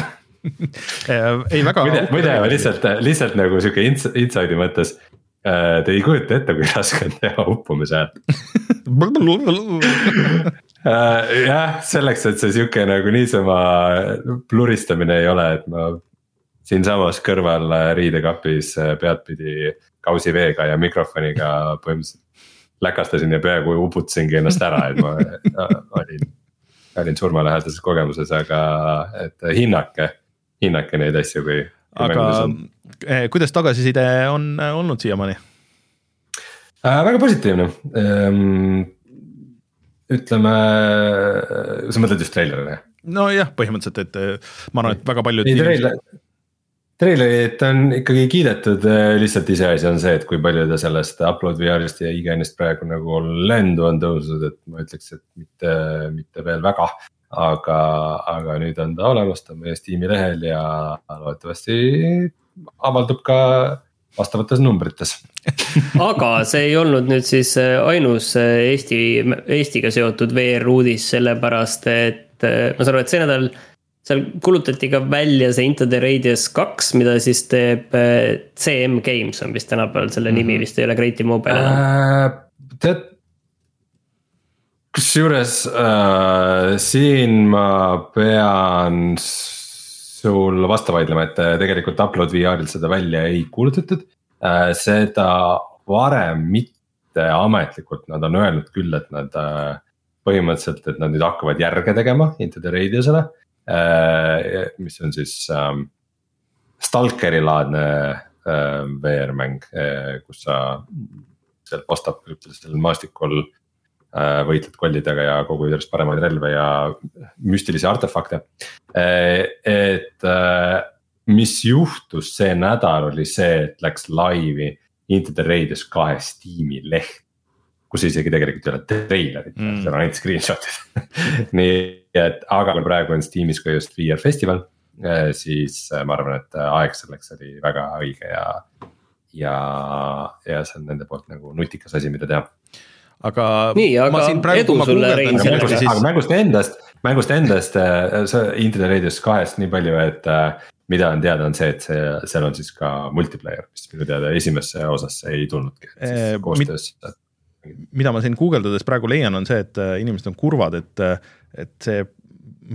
ei väga. muide, muide lihtsalt, lihtsalt nagu sihuke inside'i mõttes Te ei kujuta ette, kui raske on teha uppumise häält jah, selleks, et see sihuke nagu niisama pluristamine ei ole, et ma siinsamas kõrval äh, riidekapis äh, peadpidi kausi veega ja mikrofoniga põhimõtteliselt läkastasin ja peaaegu uputasingi ennast ära, et ma äh, olin, olin surmalähedases kogemuses, aga et hinnake, hinnake neid asju, kui. aga eh, kuidas tagasiside on olnud siiamaani äh,? väga positiivne ähm,. ütleme, sa mõtled just treilerile? nojah, põhimõtteliselt, et ma arvan, et väga paljud. ei, treiler, treilerit on ikkagi kiidetud, äh, lihtsalt iseasi on see, et kui palju ta sellest upload VR-ist ja IGN-ist praegu nagu lendu on tõusnud, et ma ütleks, et mitte, mitte veel väga. aga, aga nüüd on ta olemas, ta on meie Steam'i lehel ja loodetavasti avaldub ka vastavates numbrites *laughs* aga see ei olnud nüüd siis äh, ainus äh, Eesti, Eestiga seotud VR uudis, sellepärast et ma saan aru, et see nädal seal kuulutati ka välja see Into the Radius kaks, mida siis teeb äh, CM Games on vist tänapäeval selle mm -hmm. nimi vist ei ole Creative Mobile enam äh,. tead, kusjuures äh, siin ma pean sul vastu vaidlema, et äh, tegelikult Upload VR-il seda välja ei kuulutatud äh,. seda varem mitte ametlikult, nad on öelnud küll, et nad äh, põhimõtteliselt, et nad nüüd hakkavad järge tegema Into the Radius'ele Äh, mis on siis ähm, Stalkeri laadne äh, VR-mäng, äh, kus sa seal postapokalüptilisel maastikul võitled kollidega ja kogud järjest paremaid relve ja müstilisi artefakte. et mis juhtus see nädal, oli see, et läks laivi Into the Radius kahe Steam'i leht kus isegi tegelikult ei ole treilerit mm., seal on ainult screenshot'id *laughs* nii et, aga praegu on Steamis ka just VR festival, eh, siis eh, ma arvan, et aeg selleks oli väga õige ja. ja, ja see on nende poolt nagu nutikas asi, mida teha aga. nii, aga edu sulle Rein sellega siis. aga mängust endast, mängust endast, see Into the Radius kahest nii palju, et mida on teada, on see, et see, seal on siis ka multiplayer, mis minu teada esimesse osasse ei tulnudki. koostöös mida ma siin guugeldades praegu leian, on see, et äh, inimesed on kurvad, et, äh, et see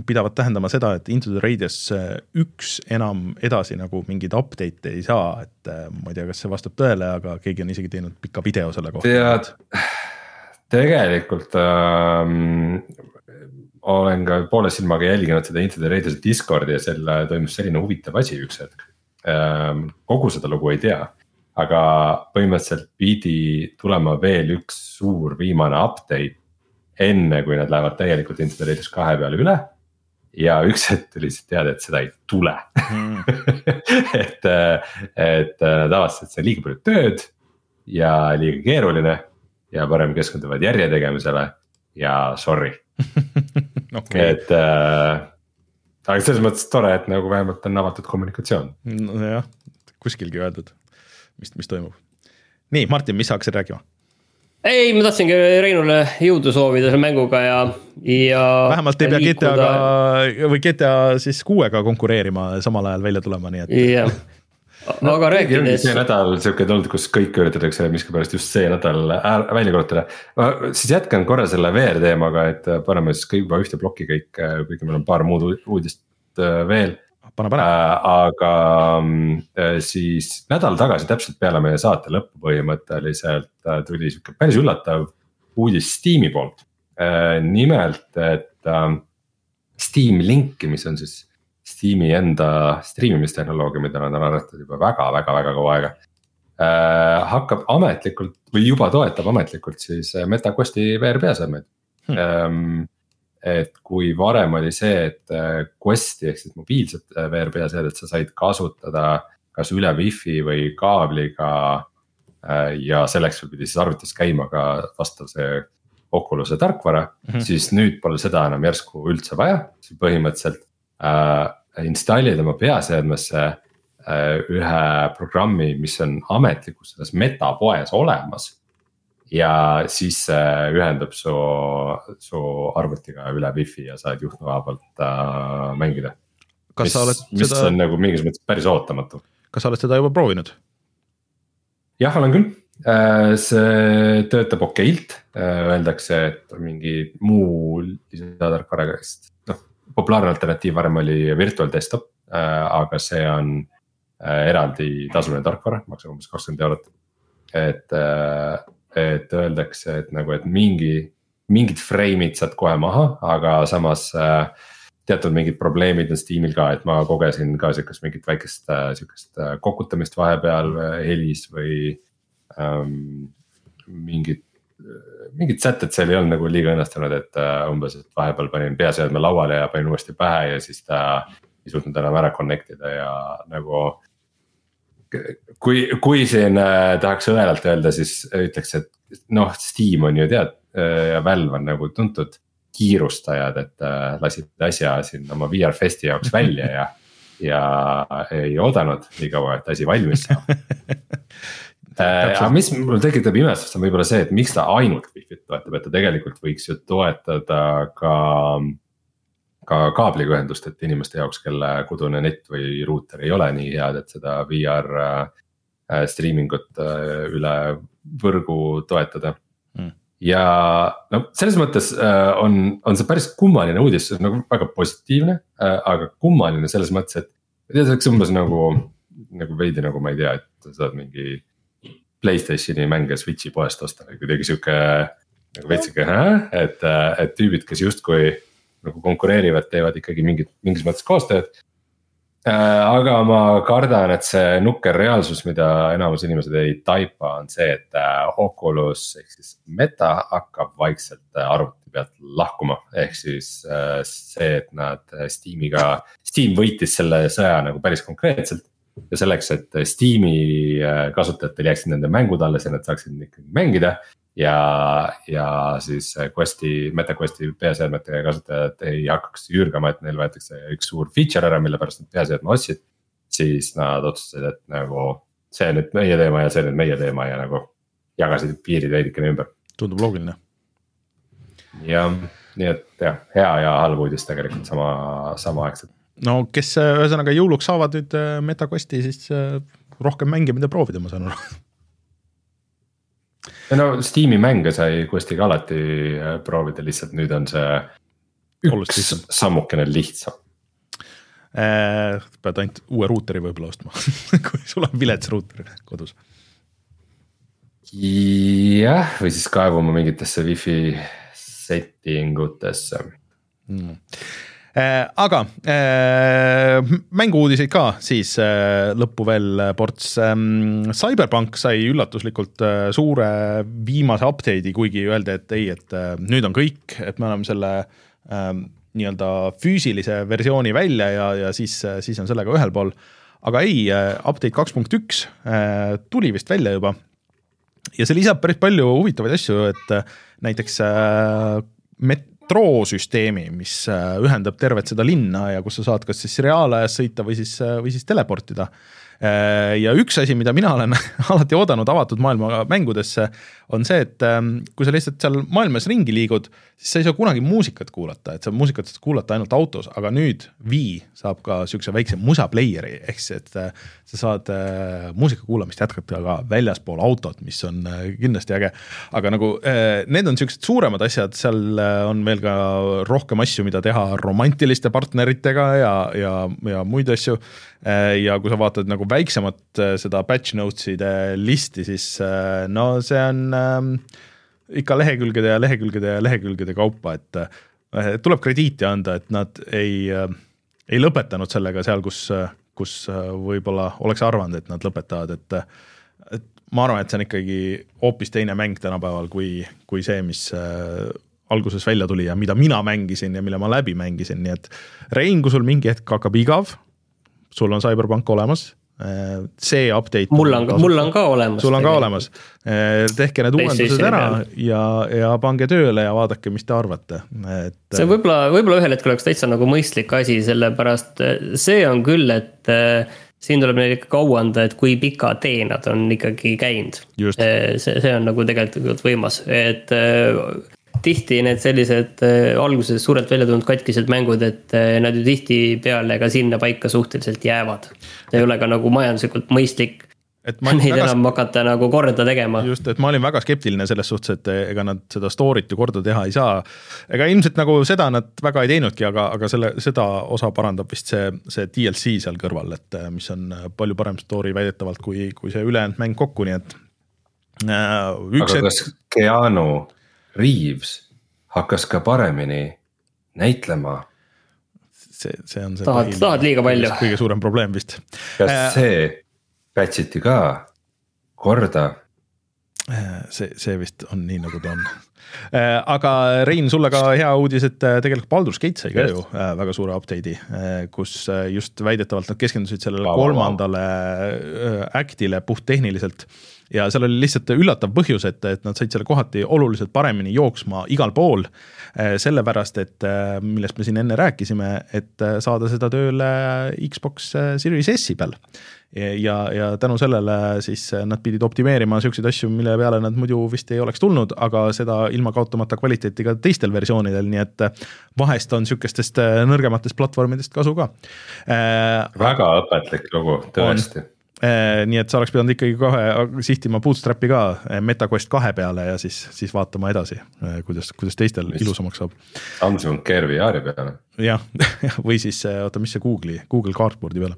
pidavat tähendama seda, et Into the Radius äh, üks enam edasi nagu mingeid update'e ei saa, et ma ei tea, kas see vastab tõele, aga keegi on isegi teinud pika video selle kohta. tead, tegelikult ähm, olen ka poole silmaga jälginud seda Into the Radius'i Discordi ja seal toimus selline huvitav asi üks hetk ähm,. kogu seda lugu ei tea, aga põhimõtteliselt pidi tulema veel üks suur viimane update enne kui nad lähevad täielikult Radius kahe peale üle. Ja üks hetk tuli lihtsalt teada, et seda ei tule. Mm. *laughs* et, et nad avastasid, et see on liiga palju tööd ja liiga keeruline ja parem keskenduvad järje tegemisele ja sorry. *laughs* Okay.. et äh, aga selles mõttes tore, et nagu vähemalt on avatud kommunikatsioon. nojah, kuskilgi öeldud, mis, mis toimub. nii, Martin, mis sa hakkasid rääkima? ei, ma tahtsingi Reinule jõudu soovida selle mänguga ja, ja. vähemalt ei pea GTA-ga või GTA siis kuuega konkureerima samal ajal välja tulema, nii et. jah, *laughs* aga rääkides. see nädal sihuke olnud, kus kõik üritatakse miskipärast just see nädal välja kuulutada. ma siis jätkan korra selle VR teemaga, et paneme siis kõik juba ühte plokki kõik, kuigi meil on paar muud uudist äh, veel pane, pane äh,. aga äh, siis nädal tagasi, täpselt peale meie saate lõppu põhimõtteliselt äh, tuli sihuke päris üllatav uudis Steam'i poolt nimelt, et Steam Linki, mis on siis Steam'i enda striimimistehnoloogia, mida nad on arendanud juba väga-väga-väga kaua aega hakkab ametlikult või juba toetab ametlikult siis MetaQuesti VR peaseadmeid hmm. Et kui varem oli see, et äh, Questi ehk siis mobiilset äh, VR seadet sa said kasutada kas üle wifi või kaabliga. Äh, ja selleks sul pidi siis arvutis käima ka vastav see Oculus'e tarkvara mm, -hmm. siis nüüd pole seda enam järsku üldse vaja, põhimõtteliselt äh, installid oma peaseadmesse äh, ühe programmi, mis on ametlikus selles meta poes olemas ja siis see ühendab su, su arvutiga üle wifi ja saad juhtmeva pealt äh, mängida. mis, mis seda... on nagu mingis mõttes päris ootamatu. kas sa oled seda juba proovinud? jah, olen küll, äh, see töötab okeilt, äh, öeldakse, et mingi muu lisatarkvaraga, sest noh, populaarne alternatiiv varem oli virtual desktop, äh, aga see on eraldi tasuline tarkvara, maksab umbes kakskümmend eurot. et et öeldakse, et nagu, et mingi, mingid frame'id saad kohe maha, aga samas äh, teatud mingid probleemid on Steamil ka, et ma kogesin ka sihukest mingit väikest äh, sihukest äh, kokutamist vahepeal äh, helis või ähm, mingit mingid sätted seal ei olnud nagu liiga õnnestunud, et uh, umbes, et vahepeal panin peaseadme lauale ja panin uuesti pähe ja siis ta ei suutnud enam ära connect ida ja nagu kui, kui siin äh, tahaks õelalt öelda, siis ütleks, et noh, Steam on ju tead äh, ja Valve on nagu tuntud kiirustajad, et äh, lasid asja siin oma VR Festi jaoks välja ja. *laughs* ja ei oodanud nii kaua, et asi valmis saab *laughs* aga mis mul tekitab imestust, on võib-olla see, et miks ta ainult Wi-Fi-t toetab, et ta tegelikult võiks ju toetada ka ka kaabliga ühendust, et inimeste jaoks, kelle kodune net või ruuter ei ole nii head, et seda VR äh, streaming ut äh, üle võrgu toetada mm. ja no selles mõttes äh, on, on see päris kummaline uudis, see on nagu väga positiivne äh,, aga kummaline selles mõttes, et. tead, see oleks umbes nagu, nagu veidi nagu ma ei tea, et sa saad mingi Playstationi mänge Switch'i poest osta või kuidagi sihuke. nagu veits sihuke, et, et tüübid, kes justkui nagu konkureerivad, teevad ikkagi mingit, mingis mõttes koostööd. Äh, aga ma kardan, et see nukker reaalsus, mida enamus inimesed ei taipa, on see, et äh, Oculus ehk siis meta hakkab vaikselt äh, arvuti pealt lahkuma. ehk siis see, et nad Steamiga, Steam võitis selle sõja nagu päris konkreetselt ja selleks, et Steam'i kasutajatel jääksid nende mängud alles ja nad saaksid ikkagi mängida ja, ja siis Questi, MetaQuesti peaseadmete kasutajad ei hakkaks üürgama, et neil võetakse üks suur feature ära, mille pärast nad peaseadme ostsid. siis nad otsustasid, et nagu see on nüüd meie teema ja see on nüüd meie teema ja nagu jagasid piirid veidikene ümber. tundub loogiline. jah, nii et jah, hea ja halb uudis tegelikult sama, samaaegselt. no kes ühesõnaga jõuluks saavad nüüd äh, MetaQuesti, siis äh, rohkem mänge, mida proovida, ma saan aru *laughs* no Steam'i mänge sai Questiga alati äh, proovida, lihtsalt nüüd on see üks lihtsam. sammukene lihtsam. pead ainult uue ruuteri võib-olla ostma, *laughs* kui sul on vilets ruuter kodus. jah, või siis kaevuma mingitesse wifi setting utesse. Äh, aga äh, mängu-uudiseid ka siis äh, lõppu veel ports ähm,. Cyberpunk sai üllatuslikult äh, suure viimase update'i, kuigi öeldi, et ei, et äh, nüüd on kõik, et me oleme selle äh, nii-öelda füüsilise versiooni välja ja, ja siis, siis on sellega ühel pool. aga ei äh,, update kaks punkt üks äh, tuli vist välja juba ja see lisab päris palju huvitavaid asju, et äh, näiteks äh, metroosüsteemi, mis äh, ühendab tervet seda linna ja kus sa saad kas siis reaalajas sõita või siis, või siis teleportida. Ja üks asi, mida mina olen *laughs* alati oodanud avatud maailma mängudesse, on see, et ähm, kui sa lihtsalt seal maailmas ringi liigud, siis sa ei saa kunagi muusikat kuulata, et sa muusikat saad kuulata ainult autos, aga nüüd Wii saab ka niisuguse väikse musaplayer'i, ehk siis, et äh, sa saad äh, muusika kuulamist jätkata ka väljaspool autot, mis on äh, kindlasti äge. aga nagu äh, need on niisugused suuremad asjad, seal äh, on veel ka rohkem asju, mida teha romantiliste partneritega ja, ja, ja muid asju. ja kui sa vaatad nagu väiksemat äh, seda batch notes'ide listi, siis äh, no see on ähm, ikka lehekülgede ja lehekülgede ja lehekülgede kaupa, et äh, tuleb krediiti anda, et nad ei ei lõpetanud sellega seal, kus, kus võib-olla oleks arvanud, et nad lõpetavad, et et ma arvan, et see on ikkagi hoopis teine mäng tänapäeval kui, kui see, mis alguses välja tuli ja mida mina mängisin ja mille ma läbi mängisin, nii et Rein, kui sul mingi hetk hakkab igav, sul on CyberPunk olemas, see update mul on, mul on ka olemas. sul on ka olemas, tehke need uuendused ära peal. ja, ja pange tööle ja vaadake, mis te arvate, et see võib-olla, võib-olla ühel hetkel oleks täitsa nagu mõistlik asi, sellepärast see on küll, et siin tuleb neil ikkagi au anda, et kui pika tee nad on ikkagi käinud. See, see on nagu tegelikult võimas, et tihti need sellised eh, alguses suurelt välja tulnud katkised mängud, et eh, nad ju tihtipeale ka sinna paika suhteliselt jäävad. ei ole ka nagu majanduslikult mõistlik et ma *laughs* neid väga enam hakata nagu korda tegema. just, et ma olin väga skeptiline selles suhtes, et ega nad seda story't ju korda teha ei saa. ega ilmselt nagu seda nad väga ei teinudki, aga, aga selle, seda osa parandab vist see, see DLC seal kõrval, et äh, mis on palju parem story väidetavalt kui, kui see ülejäänud mäng kokku, nii et äh, üks aga hetk, kas Keanu Reaves hakkas ka paremini näitlema? see, see on see tahad, tahad liiga palju. kõige suurem probleem vist. kas Äh, see patch iti ka korda? see, see vist on nii, nagu ta on. Aga Rein, sulle ka hea uudis, et äh, tegelikult Baldur's Gate sai ka Just. ju äh, väga suure update'i, kus äh, just väidetavalt nad keskendusid sellele kolmandale äh, act'ile puhttehniliselt ja seal oli lihtsalt üllatav põhjus, et, et nad said selle kohati oluliselt paremini jooksma igal pool. sellepärast, et äh, millest me siin enne rääkisime, et äh, saada seda tööle Xbox äh, Series S-i peal. ja, ja tänu sellele siis äh, nad pidid optimeerima siukseid asju, mille peale nad muidu vist ei oleks tulnud, aga seda ilma kaotamata kvaliteeti ka teistel versioonidel, nii et äh, vahest on sihukestest äh, nõrgematest platvormidest kasu ka. väga õpetlik lugu, tõesti. Eh, nii et sa oleks pidanud ikkagi kohe sihtima Bootstrapi ka eh, MetaQuest kahe peale ja siis, siis vaatama edasi, kuidas, kuidas teistel Mis? ilusamaks saab. Samsung Gear VR-i peale. jah, *laughs* või siis oota, mis see Google'i, Google Cardboardi peale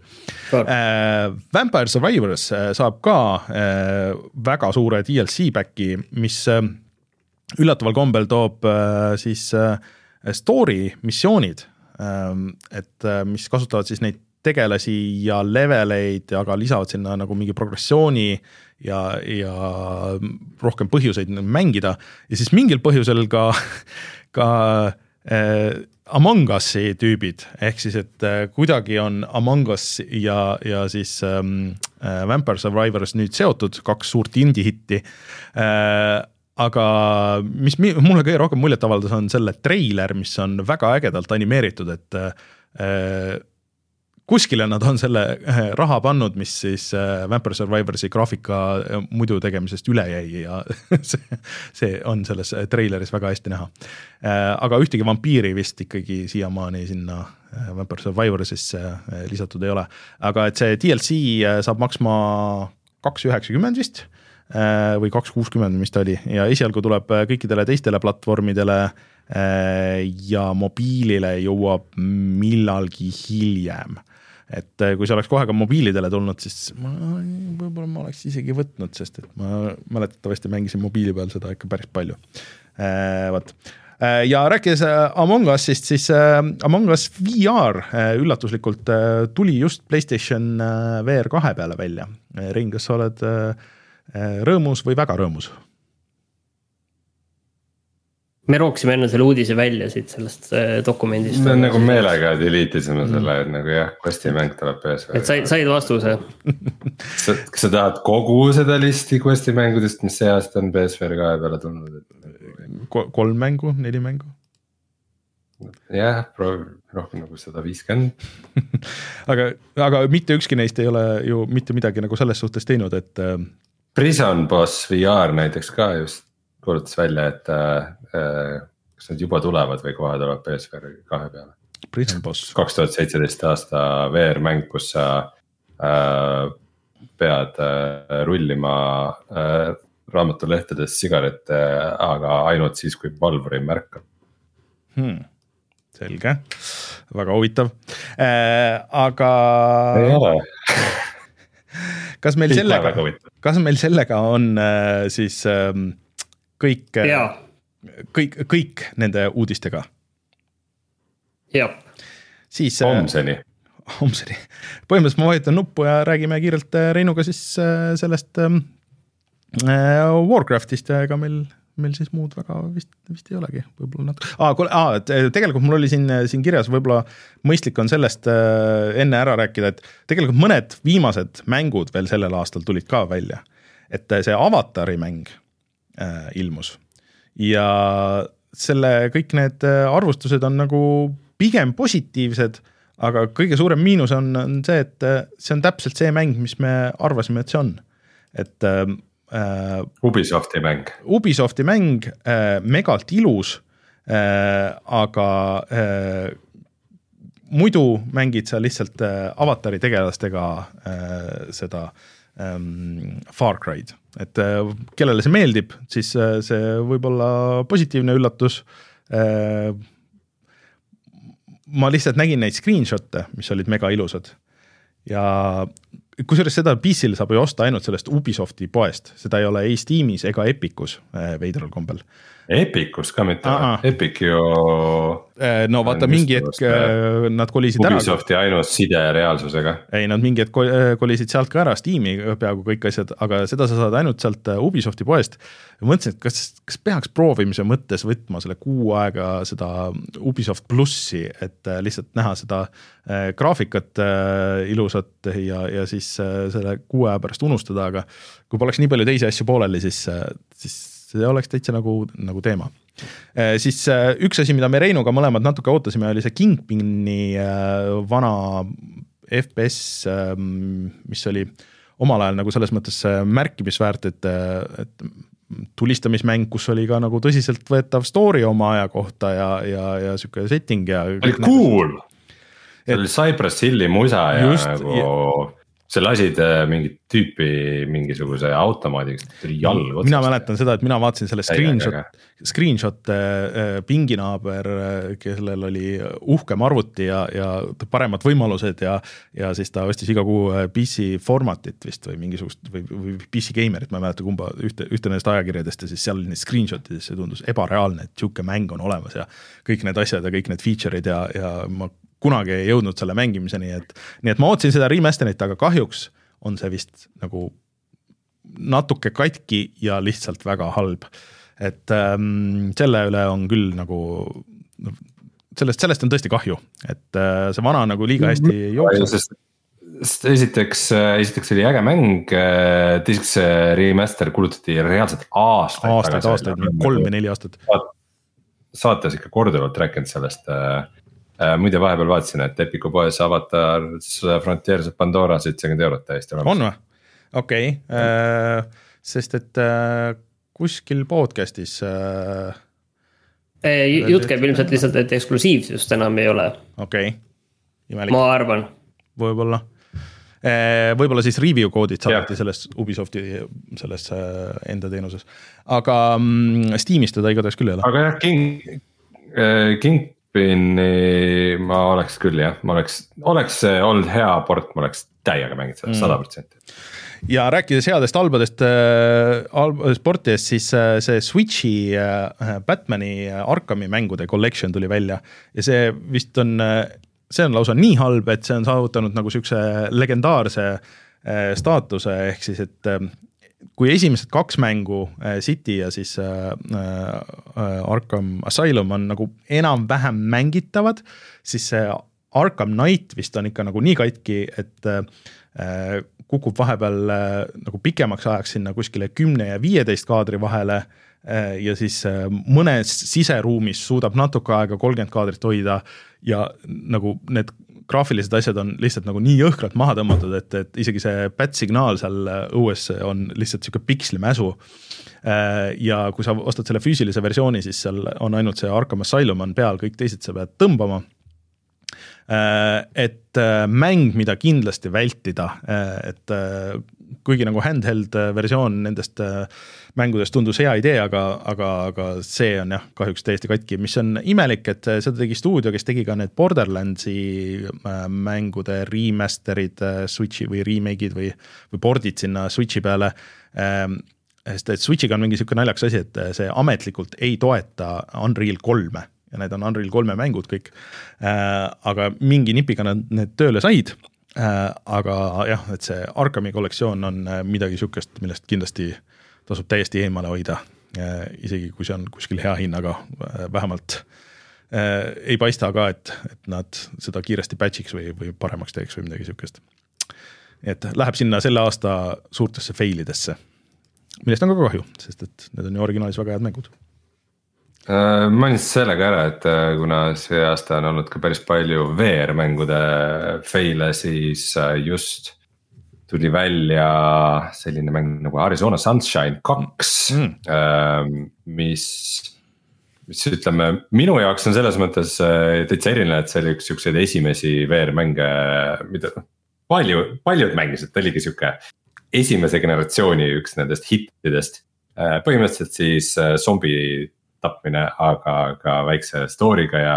äh,. Vampire Survivors äh, saab ka äh, väga suure DLC back'i, mis äh, üllataval kombel toob äh, siis äh, story missioonid ähm,, et äh, mis kasutavad siis neid tegelasi ja leveleid, aga lisavad sinna nagu mingi progressiooni ja, ja rohkem põhjuseid mängida. Ja siis mingil põhjusel ka, *laughs* ka äh, Among Us'i tüübid, ehk siis, et äh, kuidagi on Among Us ja, ja siis ähm, äh, Vampire Survivors nüüd seotud, kaks suurt indie-hitti äh, aga mis mi- mulle kõige rohkem muljet avaldas, on selle treiler, mis on väga ägedalt animeeritud, et äh, kuskile nad on selle äh, raha pannud, mis siis äh, Vampire Survivorsi graafika äh, muidu tegemisest üle jäi ja *laughs* see, see on selles treileris väga hästi näha. Äh,. aga ühtegi vampiiri vist ikkagi siiamaani sinna Vampire Survivorsisse lisatud ei ole, aga et see DLC saab maksma kaks üheksakümmend vist või kaks kuuskümmend, mis ta oli. Ja esialgu tuleb kõikidele teistele platvormidele ja mobiilile jõuab millalgi hiljem et kui see oleks kohe ka mobiilidele tulnud, siis ma võib-olla ma oleks isegi võtnud, sest et ma mäletatavasti mängisin mobiili peal seda ikka päris palju. vot ja rääkides Among Us'ist, siis Among Us VR üllatuslikult tuli just Playstation VR kahe peale välja. Rein, kas sa oled rõõmus või väga rõõmus? Me rooksime enne selle uudise välja siit sellest äh, dokumendist. me nagu meelega delete isime selle, et nagu jah, Questi mäng tuleb PSV. et said, said vastuse kas sa tahad kogu seda listi Questi mängudest, mis see aasta on PSVR kahe peale tulnud Ko? kolm mängu, neli mängu? jah, proovi rohkem nagu sada viiskümmend. *laughs* aga, aga mitte ükski neist ei ole ju mitte midagi nagu selles suhtes teinud, et. Äh, Prison Boss VR näiteks ka just kuulutas välja, et äh, kas nad juba tulevad või kohe tulevad PSVR kahe peale. Kaks tuhat seitseteist aasta VR-mäng, kus sa äh, pead äh, rullima äh, raamatulehtedes sigarette, aga ainult siis, kui Valvuri märkab hmm. Selge, väga huvitav. Äh,, aga. ei ole. Kas meil sellega, kas meil sellega on äh, siis äh, kõik, kõik, kõik nende uudistega. jah. siis. homseni. homseni, põhimõtteliselt ma vajutan nuppu ja räägime kiirelt äh, Reinuga siis äh, sellest ähm, äh, Warcraftist ja ega meil meil siis muud väga vist, vist ei olegi, võib-olla natuke, aa, kuule, aa, et tegelikult mul oli siin, siin kirjas, võib-olla mõistlik on sellest äh, enne ära rääkida, et tegelikult mõned viimased mängud veel sellel aastal tulid ka välja. et see avatari mäng äh, ilmus. Ja selle, kõik need äh, arvustused on nagu pigem positiivsed, aga kõige suurem miinus on, on see, et äh, see on täpselt see mäng, mis me arvasime, et see on. et äh, äh,. Ubisofti mäng. Ubisofti mäng äh,, megalt ilus äh,, aga äh, muidu mängid sa lihtsalt äh, avatari tegelastega äh, seda ähm, Far Cry'd et äh, kellele see meeldib, siis äh, see võib olla positiivne üllatus. Äh, ma lihtsalt nägin neid screenshot'e, mis olid mega ilusad. Ja kusjuures seda PC-l saab ju osta ainult sellest Ubisofti poest, seda ei ole ei Steamis ega Epicus veidral kombel Epicus ka mitte, Epic ju. Äh, no vaata mingi hetk äh, nad kolisid ära. Ubisofti ainus side reaalsusega. ei, nad mingi hetk äh, kolisid sealt ka ära, Steam'i peaaegu kõik asjad, aga seda sa saad ainult sealt Ubisofti poest. mõtlesin, et kas, kas peaks proovimise mõttes võtma selle kuu aega seda Ubisoft plussi, et lihtsalt näha seda graafikat ilusat ja, ja siis selle kuu aja pärast unustada, aga kui poleks nii palju teisi asju pooleli, siis, siis see oleks täitsa nagu, nagu teema. Äh, siis äh, üks asi, mida me Reinuga mõlemad natuke ootasime, oli see Kingpini äh, vana FPS, ähm, mis oli omal ajal nagu selles mõttes märkimisväärt, et, et tulistamismäng, kus oli ka nagu tõsiseltvõetav story oma aja kohta ja, ja, ja sihuke setting ja. oli cool, see oli Cypress Hilli musa ja just, nagu ja sa lasid äh, mingit tüüpi mingisuguse automaadiga, tuli jalg otsast. mina mäletan seda, et mina vaatasin selle screenshot, screenshot'e äh, pinginaaber, äh, kellel oli uhkem arvuti ja, ja paremad võimalused ja. ja siis ta ostis iga kuu PC format'it vist või mingisugust või, või PC Gamerit, ma ei mäleta kumba, ühte, ühte nendest ajakirjadest ja siis seal oli neid screenshot ides, see tundus ebareaalne, et sihuke mäng on olemas ja. kõik need asjad ja kõik need feature'id ja, ja ma kunagi ei jõudnud selle mängimiseni, et nii et ma ootasin seda remaster'it, aga kahjuks on see vist nagu natuke katki ja lihtsalt väga halb. et ähm, selle üle on küll nagu noh, sellest, sellest on tõesti kahju, et äh, see vana nagu liiga hästi ei jookse sest esiteks, esiteks oli äge mäng, teiseks see remaster kuulutati reaalselt aastaid. aastaid, aastaid, kolm või neli aastat. saates ikka korduvalt rääkinud sellest äh, Äh, muide, vahepeal vaatasin, et Epiku poes Avatar Frontiers of Pandora seitsekümmend eurot täiesti olemas. on või? okei okay. äh,, sest et äh, kuskil podcast'is äh,. jutt käib ilmselt lihtsalt, et eksklusiivsust enam ei ole. okei okay., imelik. ma arvan. võib-olla äh, võib-olla siis review koodid saadeti selles Ubisofti selles äh, enda teenuses, aga mm, Steamis teda igatahes küll ei ole. aga jah, King, Äh, Kingpini ma oleks küll jah, ma oleks, oleks see olnud hea port, ma oleks täiega mänginud seda sada protsenti. Ja rääkides headest halbadest äh, halbadest portidest, siis äh, see Switchi äh, Batman'i Arkami mängude collection tuli välja. Ja see vist on äh, see on lausa nii halb, et see on saavutanud nagu siukse legendaarse äh, staatuse, ehk siis, et äh, kui esimesed kaks mängu äh,, City ja siis äh, äh, Arkham Asylum on nagu enam-vähem mängitavad, siis see Arkham Knight vist on ikka nagu nii katki, et kukub vahepeal nagu pikemaks ajaks sinna kuskile kümne ja viieteist kaadri vahele ja siis mõnes siseruumis suudab natuke aega kolmkümmend kaadrit hoida ja nagu need graafilised asjad on lihtsalt nagu nii jõhkralt maha tõmmatud, et, et isegi see bat-signaal seal õues on lihtsalt sihuke pikslimäsu. ja kui sa ostad selle füüsilise versiooni, siis seal on ainult see Arkham Asylum on peal, kõik teised sa pead tõmbama Äh, et äh, mäng, mida kindlasti vältida, äh, et kuigi nagu handheld versioon nendest mängudest tundus hea idee, aga, aga, aga see on jah, kahjuks täiesti katki, mis on imelik, et seda tegi stuudio, kes tegi ka need Borderlandsi mängude remaster'id Switch'i või remake'id või, või pordid sinna Switch'i peale ähm, sest et Switch'iga on mingi niisugune naljakas asi, et see ametlikult ei toeta Unreal kolme ja need on Unreal kolme mängud kõik äh,. aga mingi nipiga nad need tööle said äh,. aga jah, et see Arkami kollektsioon on äh, midagi sihukest, millest kindlasti tasub täiesti eemale hoida äh,. isegi kui see on kuskil hea hinnaga äh,, vähemalt äh, ei paista ka, et, et nad seda kiiresti batch'iks või, või paremaks teeks või midagi sihukest. et läheb sinna selle aasta suurtesse fail idesse, millest on ka kahju, sest et need on ju originaalis väga head mängud Äh, mainisin selle ka ära, et kuna see aasta on olnud ka päris palju VR-mängude fail'e, siis just tuli välja selline mäng nagu Arizona Sunshine kaks mm., mis, mis ütleme, minu jaoks on selles mõttes täitsa eriline, et see oli üks siukseid esimesi VR-mänge, mida palju, paljud mängisid, ta oligi sihuke esimese generatsiooni üks nendest hittidest. põhimõtteliselt siis zombi tapmine, aga ka väikse story'ga ja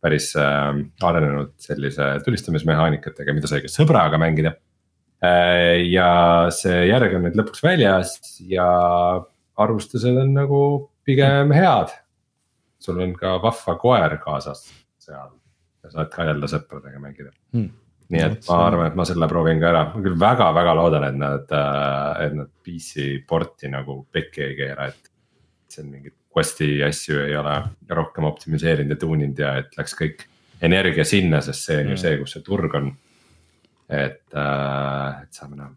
päris äh, arenenud sellise tulistamismehaanikatega, mida sai ka sõbraga mängida äh,. Ja see järg on nüüd lõpuks väljas ja arvustused on nagu pigem head. sul on ka vahva koer kaasas seal ja saad ka jälle sõpradega mängida hmm nii et ma arvan, et ma selle proovin ka ära, ma küll väga-väga loodan, et nad, äh, et nad PC porti nagu pekki ei keera, et. see on mingid quest'i asju ei ole rohkem optimiseerinud ja tuuninud ja et läks kõik energia sinna, sest see on ju mm. see, kus see turg on. Et äh,, et saame näha.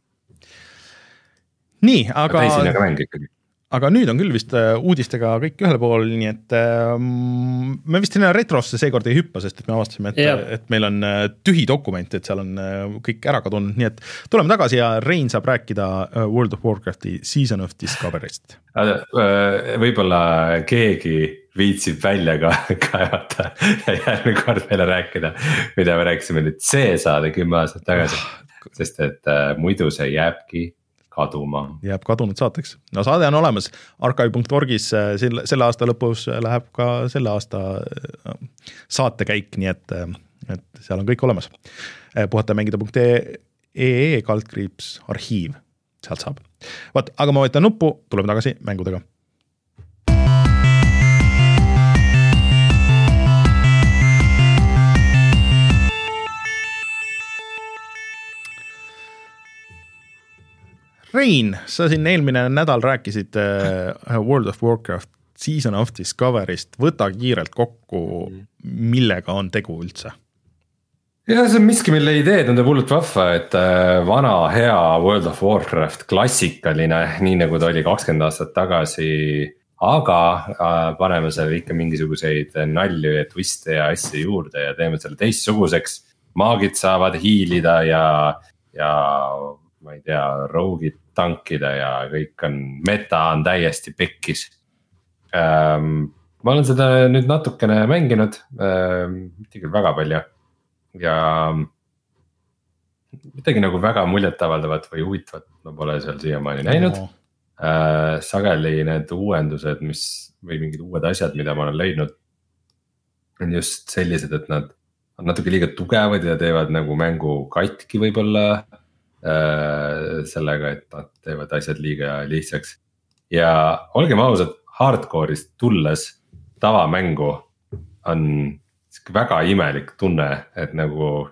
nii, aga. täishinnaga mäng ikkagi aga nüüd on küll vist äh, uudistega kõik ühel pool, nii et äh, me vist sinna retrosse seekord ei hüppa, sest et me avastasime, et yeah., et meil on äh, tühi dokument, et seal on kõik ära kadunud, nii et tuleme tagasi ja Rein saab rääkida World of Warcrafti Season of Discovery'st võib-olla keegi viitsib välja ka *laughs* kaevata ja järgmine kord meile rääkida, mida me rääkisime nüüd see saade kümme aastat tagasi. sest et äh, muidu see jääbki kaduma. jääb kadunud saateks, no saade on olemas, archive.org-is äh, selle, selle aasta lõpus läheb ka selle aasta äh, saatekäik, nii et, äh, et seal on kõik olemas. puhatamängida.ee kaldkriips arhiiv, sealt saab. vot, aga ma vajutan nuppu, tuleme tagasi mängudega Rein, sa siin eelmine nädal rääkisid uh, World of Warcraft Season of Discovery'st, võta kiirelt kokku, millega on tegu üldse? jah, see on miski, mille idee tundub hullult vahva, et äh, vana hea World of Warcraft, klassikaline, nii nagu ta oli kakskümmend aastat tagasi. aga äh, paneme seal ikka mingisuguseid nalju ja twiste ja asju juurde ja teeme selle teistsuguseks. maagid saavad hiilida ja, ja ma ei tea, rogue'id tankida ja kõik on, meta on täiesti pekkis ähm,. ma olen seda nüüd natukene mänginud ähm,, mitte küll väga palju ja. midagi nagu väga muljetavaldavat või huvitavat ma pole seal siiamaani näinud no.. Äh, sageli need uuendused, mis või mingid uued asjad, mida ma olen leidnud. on just sellised, et nad on natuke liiga tugevad ja teevad nagu mängu katki võib-olla. Sellega, et nad teevad asjad liiga lihtsaks ja olgem ausad, hardcore'ist tulles tavamängu on sihuke väga imelik tunne, et nagu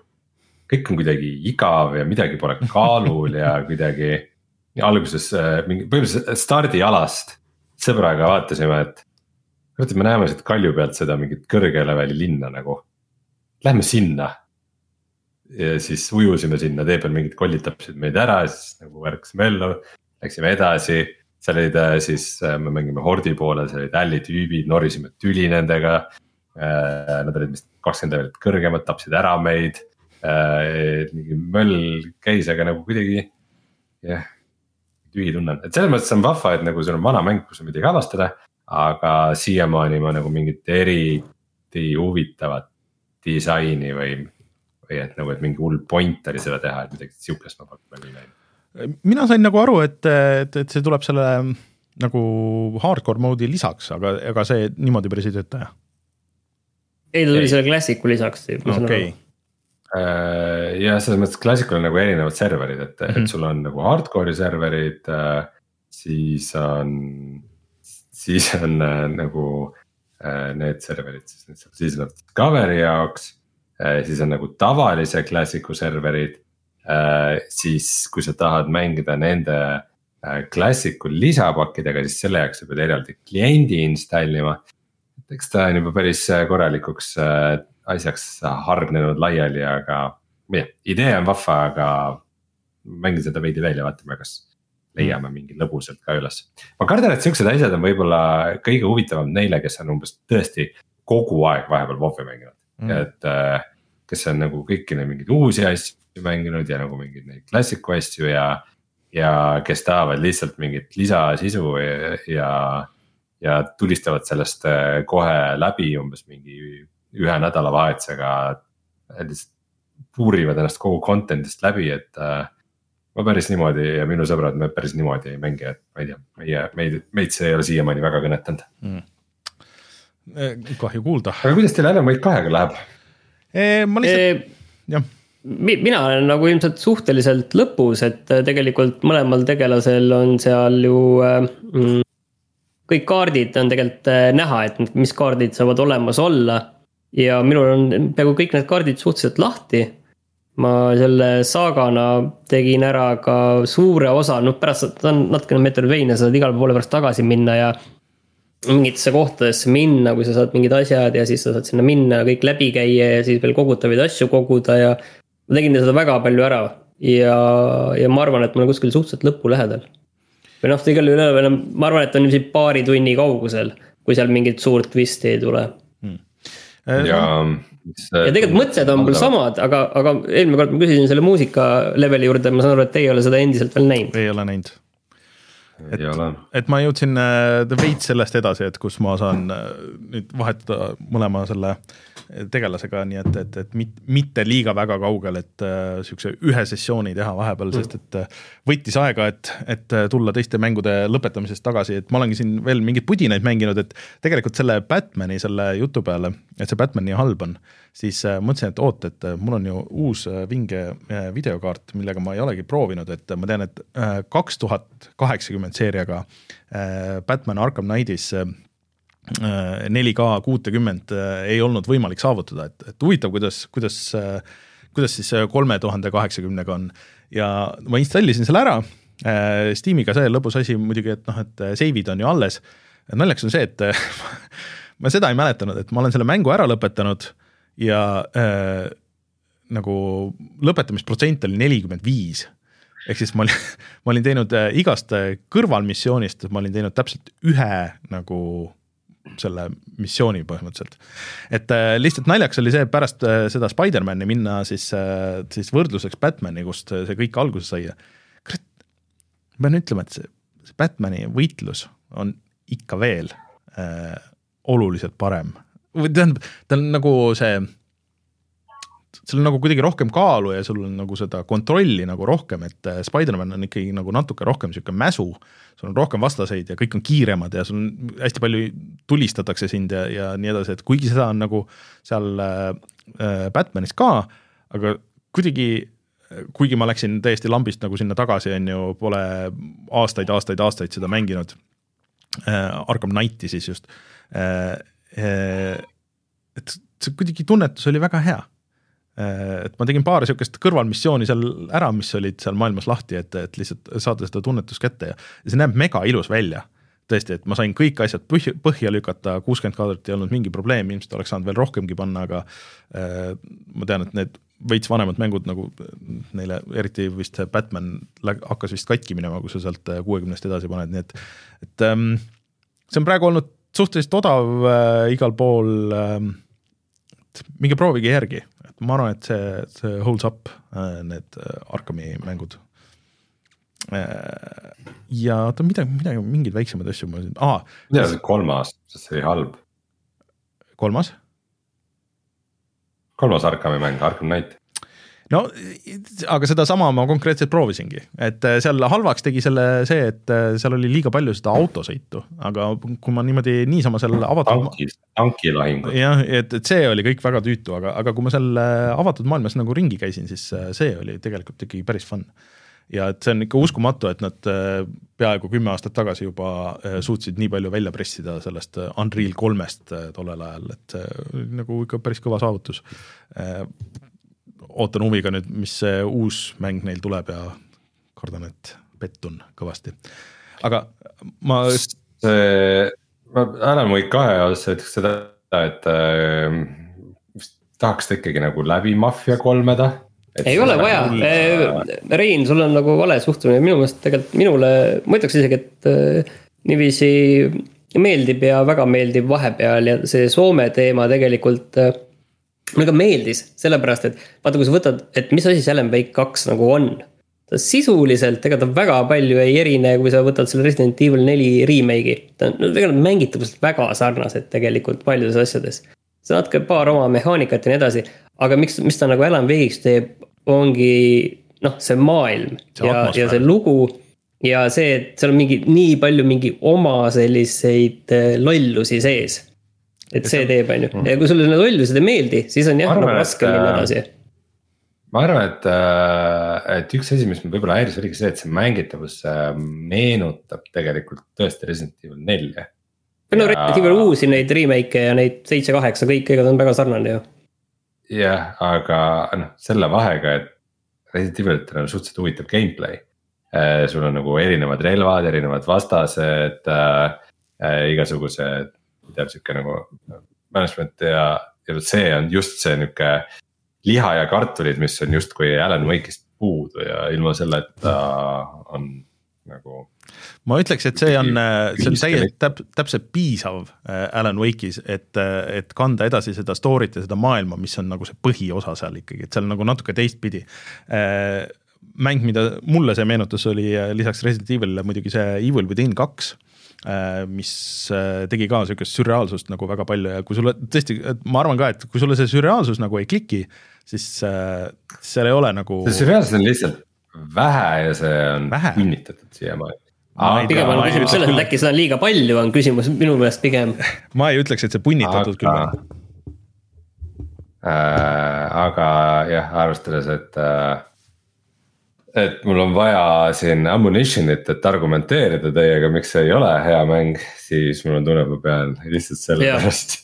kõik on kuidagi igav ja midagi pole kaalul ja *laughs* kuidagi. alguses äh, mingi põhimõtteliselt stardialast sõbraga vaatasime, et. kurat, me näeme siit kalju pealt seda mingit kõrge leveli linna nagu. Lähme sinna. Ja siis ujusime sinna, tee peal mingid kollid tapsid meid ära, siis nagu ärkasime ellu, läksime edasi seal olid äh, siis, äh, me mängime Hordi poole, seal olid Alli tüübid, norisime tüli nendega. Nad olid vist kakskümmend levelit kõrgemad, tapsid ära meid. mingi möll käis, aga nagu kuidagi, jah, tühi tunne et selles mõttes on vahva, et nagu sul on vana mäng, kus on midagi avastada. aga siiamaani ma nagu mingit eriti huvitavat disaini või, või et nagu, et mingi hull point oli seda teha, et midagi sihukest ma polnud veel näinud mina sain nagu aru, et, et, et see tuleb selle nagu hardcore mode'i lisaks, aga ega see niimoodi päris ei tööta, jah? ei, ta tuli selle Classic'u lisaks. okei. Äh, ja selles mõttes Classicul on nagu erinevad serverid, et mm, -hmm. et Mhm. sul on nagu hardcore'i serverid, siis on, siis on äh, nagu äh, need serverid, siis siis on Discovery jaoks. Siis on nagu tavalise Classic'u serverid Äh, siis kui sa tahad mängida nende äh, Classic'u lisapakkidega, siis selle jaoks sa pead eraldi kliendi installima. et eks ta on juba päris äh, korralikuks asjaks hargnenud laiali, aga jah, idee on vahva, aga. mängin seda veidi veel ja vaatame, kas leiame mingi lõbusalt ka üles. ma kardan, et siuksed asjad on võib-olla kõige huvitavam neile, kes on umbes tõesti kogu aeg vahepeal WoW-i mänginud mm., et. Kes on nagu kõiki neid mingeid uusi asju mänginud ja nagu mingeid neid klassiku asju ja. ja kes tahavad lihtsalt mingit lisasisu ja, ja, ja tulistavad sellest äh, kohe läbi umbes mingi ühe nädalavahetusega. lihtsalt puurivad ennast kogu content'ist läbi, et äh, ma päris niimoodi ja minu sõbrad, me päris niimoodi ei mängi, et ma ei tea, meie, meid, meid see ei ole siiamaani väga kõnetanud mm.. kahju kuulda. aga kuidas teil Alan Wake kahega läheb? Ma lihtsalt, jah mina olen nagu ilmselt suhteliselt lõpus, et äh, tegelikult mõlemal tegelasel on seal ju mm, kõik kaardid on tegelikult äh, näha, et mis kaardid saavad olemas olla. ja minul on peaaegu kõik need kaardid suhteliselt lahti. ma selle saagana tegin ära ka suure osa, noh pärast ta on natukene Metroidvania, sa saad igale poole pärast tagasi minna ja mingitesse kohtadesse minna, kui sa saad mingid asjad ja siis sa saad sinna minna ja kõik läbi käia ja siis veel kogutavaid asju koguda ja ma tegin seda väga palju ära. Ja, ja ma arvan, et ma olen kuskil suhteliselt lõpu lähedal. või noh, igal juhul, ma arvan, et on siin paari tunni kaugusel, kui seal mingit suurt twisti ei tule. Hmm.. ja, ja tegelikult mõtted on mul samad, aga, aga eelmine kord ma küsisin selle muusika leveli juurde, ma saan aru, et teie ei ole seda endiselt veel näinud. ei ole näinud et, et ma jõudsin äh, veits sellest edasi, et kus ma saan äh, nüüd vahetada mõlema selle tegelasega, nii et, et, et mit, mitte liiga väga kaugel, et äh, sihukese ühe sessiooni teha vahepeal mm., sest et äh, võttis aega, et, et äh, tulla teiste mängude lõpetamisest tagasi, et ma olengi siin veel mingeid pudinaid mänginud, et tegelikult selle Batman'i selle jutu peale, et see Batman nii halb on, siis äh, mõtlesin, et oot, et äh, mul on ju uus äh, vinge äh, videokaart, millega ma ei olegi proovinud, et ma tean, et kaks tuhat kaheksakümmend seeriaga äh, Batman Arkham Knightis äh, 4K kuutekümmend ei olnud võimalik saavutada, et, et huvitav, kuidas, kuidas, kuidas siis kolme tuhande kaheksakümnega on. ja ma installisin selle ära, Steamiga see lõbus asi muidugi, et noh, et save'id on ju alles. naljakas on see, et *laughs* ma seda ei mäletanud, et ma olen selle mängu ära lõpetanud ja äh, nagu lõpetamisprotsent oli nelikümmend viis ehk siis ma olin, *laughs* ma olin teinud igast kõrvalmissioonist, ma olin teinud täpselt ühe nagu selle missiooni põhimõtteliselt. et äh, lihtsalt naljakas oli see, pärast äh, seda Spider-man'i minna siis äh,, siis võrdluseks Batman'i, kust see kõik alguse sai. kurat, ma pean ütlema, et see, see Batman'i võitlus on ikka veel äh, oluliselt parem. või tähendab, ta on nagu see seal on nagu kuidagi rohkem kaalu ja sul on nagu seda kontrolli nagu rohkem, et äh, Spider-man on ikkagi nagu natuke rohkem niisugune mäsu, sul on rohkem vastaseid ja kõik on kiiremad ja sul on hästi palju tulistatakse sind ja, ja nii edasi, et kuigi seda on nagu seal äh, äh Batmanis ka, aga kuidagi kuigi ma läksin täiesti lambist nagu sinna tagasi, on ju, pole aastaid, aastaid, aastaid seda mänginud äh,, Arkham Knighti siis just äh,, äh, et see kuidagi tunnetus oli väga hea et ma tegin paar niisugust kõrvalmissiooni seal ära, mis olid seal maailmas lahti, et, et lihtsalt saada seda tunnetust kätte ja see näeb mega ilus välja. tõesti, et ma sain kõik asjad põhja, põhja lükata, kuuskümmend kaadrit ei olnud mingi probleem, ilmselt oleks saanud veel rohkemgi panna, aga äh, ma tean, et need veits vanemad mängud nagu neile, eriti vist see Batman hakkas vist katki minema, kui sa sealt kuuekümnest edasi paned, nii et, et ähm, see on praegu olnud suhteliselt odav äh, igal pool äh,. minge proovige järgi, ma arvan, et see, see holds up, äh, need äh, Arkami mängud. Äh, ja oota, midagi, midagi, mingeid väiksemaid asju ma siin, aa. ja see kolmas, see oli halb. kolmas? kolmas Arkami mäng, Arkham Knight no aga sedasama ma konkreetselt proovisingi, et äh, seal halvaks tegi selle see, et äh, seal oli liiga palju seda autosõitu, aga kui ma niimoodi niisama seal avatud. tankis, tankilahingut. jah, et, et see oli kõik väga tüütu, aga, aga kui ma seal äh, avatud maailmas nagu ringi käisin, siis see oli tegelikult ikkagi päris fun ja et see on ikka uskumatu, et nad peaaegu kümme aastat tagasi juba suutsid nii palju välja pressida sellest Unreal kolmest tollel ajal, et nagu ikka päris kõva saavutus ootan huviga nüüd, mis see uus mäng neil tuleb ja kardan, et pettun kõvasti. aga ma. see, ma Alan Wake kahe osas ütleks seda, et äh, tahaks ta ikkagi nagu läbi Mafia kolmeda. ei ole vaja, äh, Rein, sul on nagu vale suhtumine, minu meelest tegelikult minule, ma ütleks isegi, et äh, niiviisi meeldib ja väga meeldib vahepeal ja see Soome teema tegelikult äh, mulle ka meeldis, sellepärast et vaata, kui sa võtad, et mis asi see Alan Wake kaks nagu on. ta sisuliselt, ega ta väga palju ei erine, kui sa võtad selle Resident Evil neli remake'i. ta on, no tegelikult mängitavuselt väga sarnased tegelikult paljudes asjades. see natuke paar oma mehaanikat ja nii edasi, aga miks, mis ta nagu Alan Wake'iks teeb, ongi noh, see maailm see ja, ja see lugu ja see, et seal on mingi nii palju mingi oma selliseid äh, lollusi sees et see teeb, on ju, mhm. ja kui sulle need lollused ei meeldi, siis on jah, nagu raske minna äh, edasi. ma arvan, et, äh, et üks asi, mis mind võib-olla häiris, oligi see, et see mängitavus äh, meenutab tegelikult tõesti Resident Evil nelja. no ja... Resident Evil uusi neid remake'e ja neid seitse-kaheksa, kõik, ega ta on väga sarnane ju. jah, aga noh, selle vahega, et Resident Evilitel on suhteliselt huvitav gameplay. sul on nagu erinevad relvad, erinevad vastased äh,, igasugused teab sihuke nagu management ja, ja see on just see nihuke liha ja kartulid, mis on justkui Alan Wake'ist puudu ja ilma selleta on nagu. ma ütleks, et see on, see on täiesti täp-, täpselt piisav äh, Alan Wake'is, et, et kanda edasi seda story't ja seda maailma, mis on nagu see põhiosa seal ikkagi, et seal nagu natuke teistpidi äh, mäng, mida mulle see meenutas, oli äh, lisaks Resident Evilile muidugi see Evil within kaks Äh, mis äh, tegi ka sihukest sürreaalsust nagu väga palju ja kui sulle tõesti, ma arvan ka, et kui sulle see sürreaalsus nagu ei kliki, siis äh, seal ei ole nagu. see sürreaalsus on lihtsalt vähe ja see on kinnitatud siiamaani. pigem on küsimus selles, et äkki seda on liiga palju, on küsimus minu meelest pigem. *laughs* ma ei ütleks, et see punnitatud küll on. aga jah, arvestades, et äh, et mul on vaja siin ammunition'it, et argumenteerida teiega, miks see ei ole hea mäng, siis mul on tunne, et ma pean lihtsalt selle ja. pärast.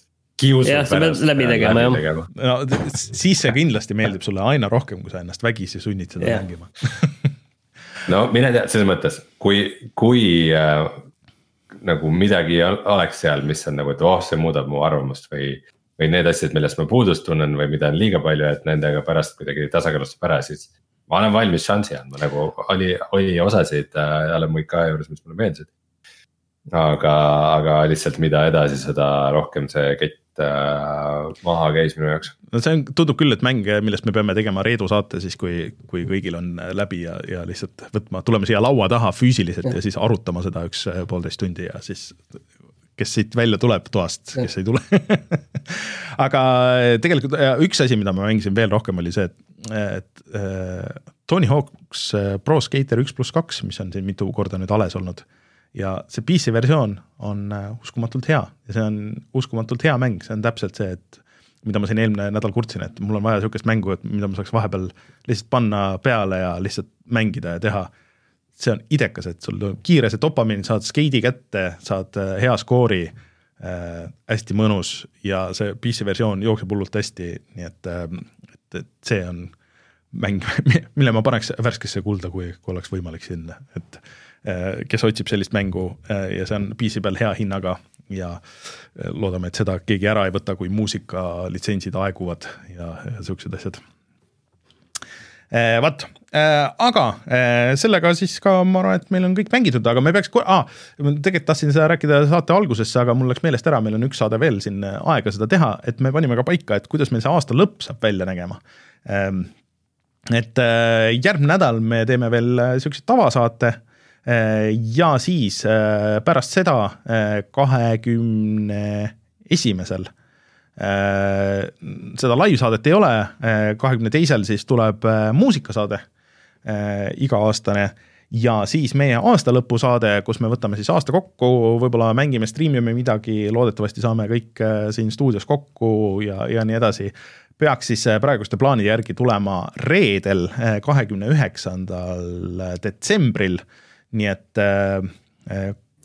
jah, sa pead läbi tegema jah. no siis see kindlasti meeldib sulle aina rohkem, kui sa ennast vägisi sunnid seda ja. mängima *laughs* no mine tea, selles mõttes, kui, kui äh, nagu midagi oleks seal, mis on nagu, et oh, see muudab mu arvamust või. või need asjad, millest ma puudust tunnen või mida on liiga palju, et nendega pärast kuidagi tasakaalustab ära, siis ma olen valmis šansi andma, nagu oli, oli osasid äh, Alan Wake kahe juures, mis mulle meeldisid. aga, aga lihtsalt mida edasi, seda rohkem see kett äh, maha käis minu jaoks. no see on, tundub küll, et mäng, millest me peame tegema Reedu saate siis, kui, kui kõigil on läbi ja, ja lihtsalt võtma, tuleme siia laua taha füüsiliselt ja, ja siis arutama seda üks äh, poolteist tundi ja siis kes siit välja tuleb toast, kes ei tule *laughs* aga tegelikult äh, üks asi, mida ma mängisin veel rohkem, oli see, et, et äh, Tony Hawk's äh, Pro Skater üks pluss kaks, mis on siin mitu korda nüüd alles olnud. ja see PC versioon on uskumatult hea. Ja see on uskumatult hea mäng, see on täpselt see, et mida ma siin eelmine nädal kurtsin, et mul on vaja niisugust mängu, et mida ma saaks vahepeal lihtsalt panna peale ja lihtsalt mängida ja teha see on idekas, et sul tuleb kiire see dopamiin, saad skeidi kätte, saad äh, hea skoori äh,, hästi mõnus ja see PC versioon jookseb hullult hästi, nii et äh,, et, et see on mäng, *laughs* mille ma paneks värskesse kulda, kui, kui oleks võimalik sinna, et äh, kes otsib sellist mängu äh, ja see on PC peal hea hinnaga ja äh, loodame, et seda keegi ära ei võta, kui muusikalitsentsid aeguvad ja, ja siuksed asjad vot, aga sellega siis ka ma arvan, et meil on kõik mängitud, aga me peaks ah,, tegelikult tahtsin seda rääkida saate algusesse, aga mul läks meelest ära, meil on üks saade veel siin aega seda teha, et me panime ka paika, et kuidas meil see aasta lõpp saab välja nägema. Et järgmine nädal me teeme veel siukse tavasaate ja siis pärast seda kahekümne esimesel seda laivsaadet ei ole, kahekümne teisel siis tuleb muusikasaade iga-aastane. Ja siis meie aastalõpusaade, kus me võtame siis aasta kokku, võib-olla mängime, striimime midagi, loodetavasti saame kõik siin stuudios kokku ja, ja nii edasi. peaks siis praeguste plaanide järgi tulema reedel, kahekümne üheksandal detsembril, nii et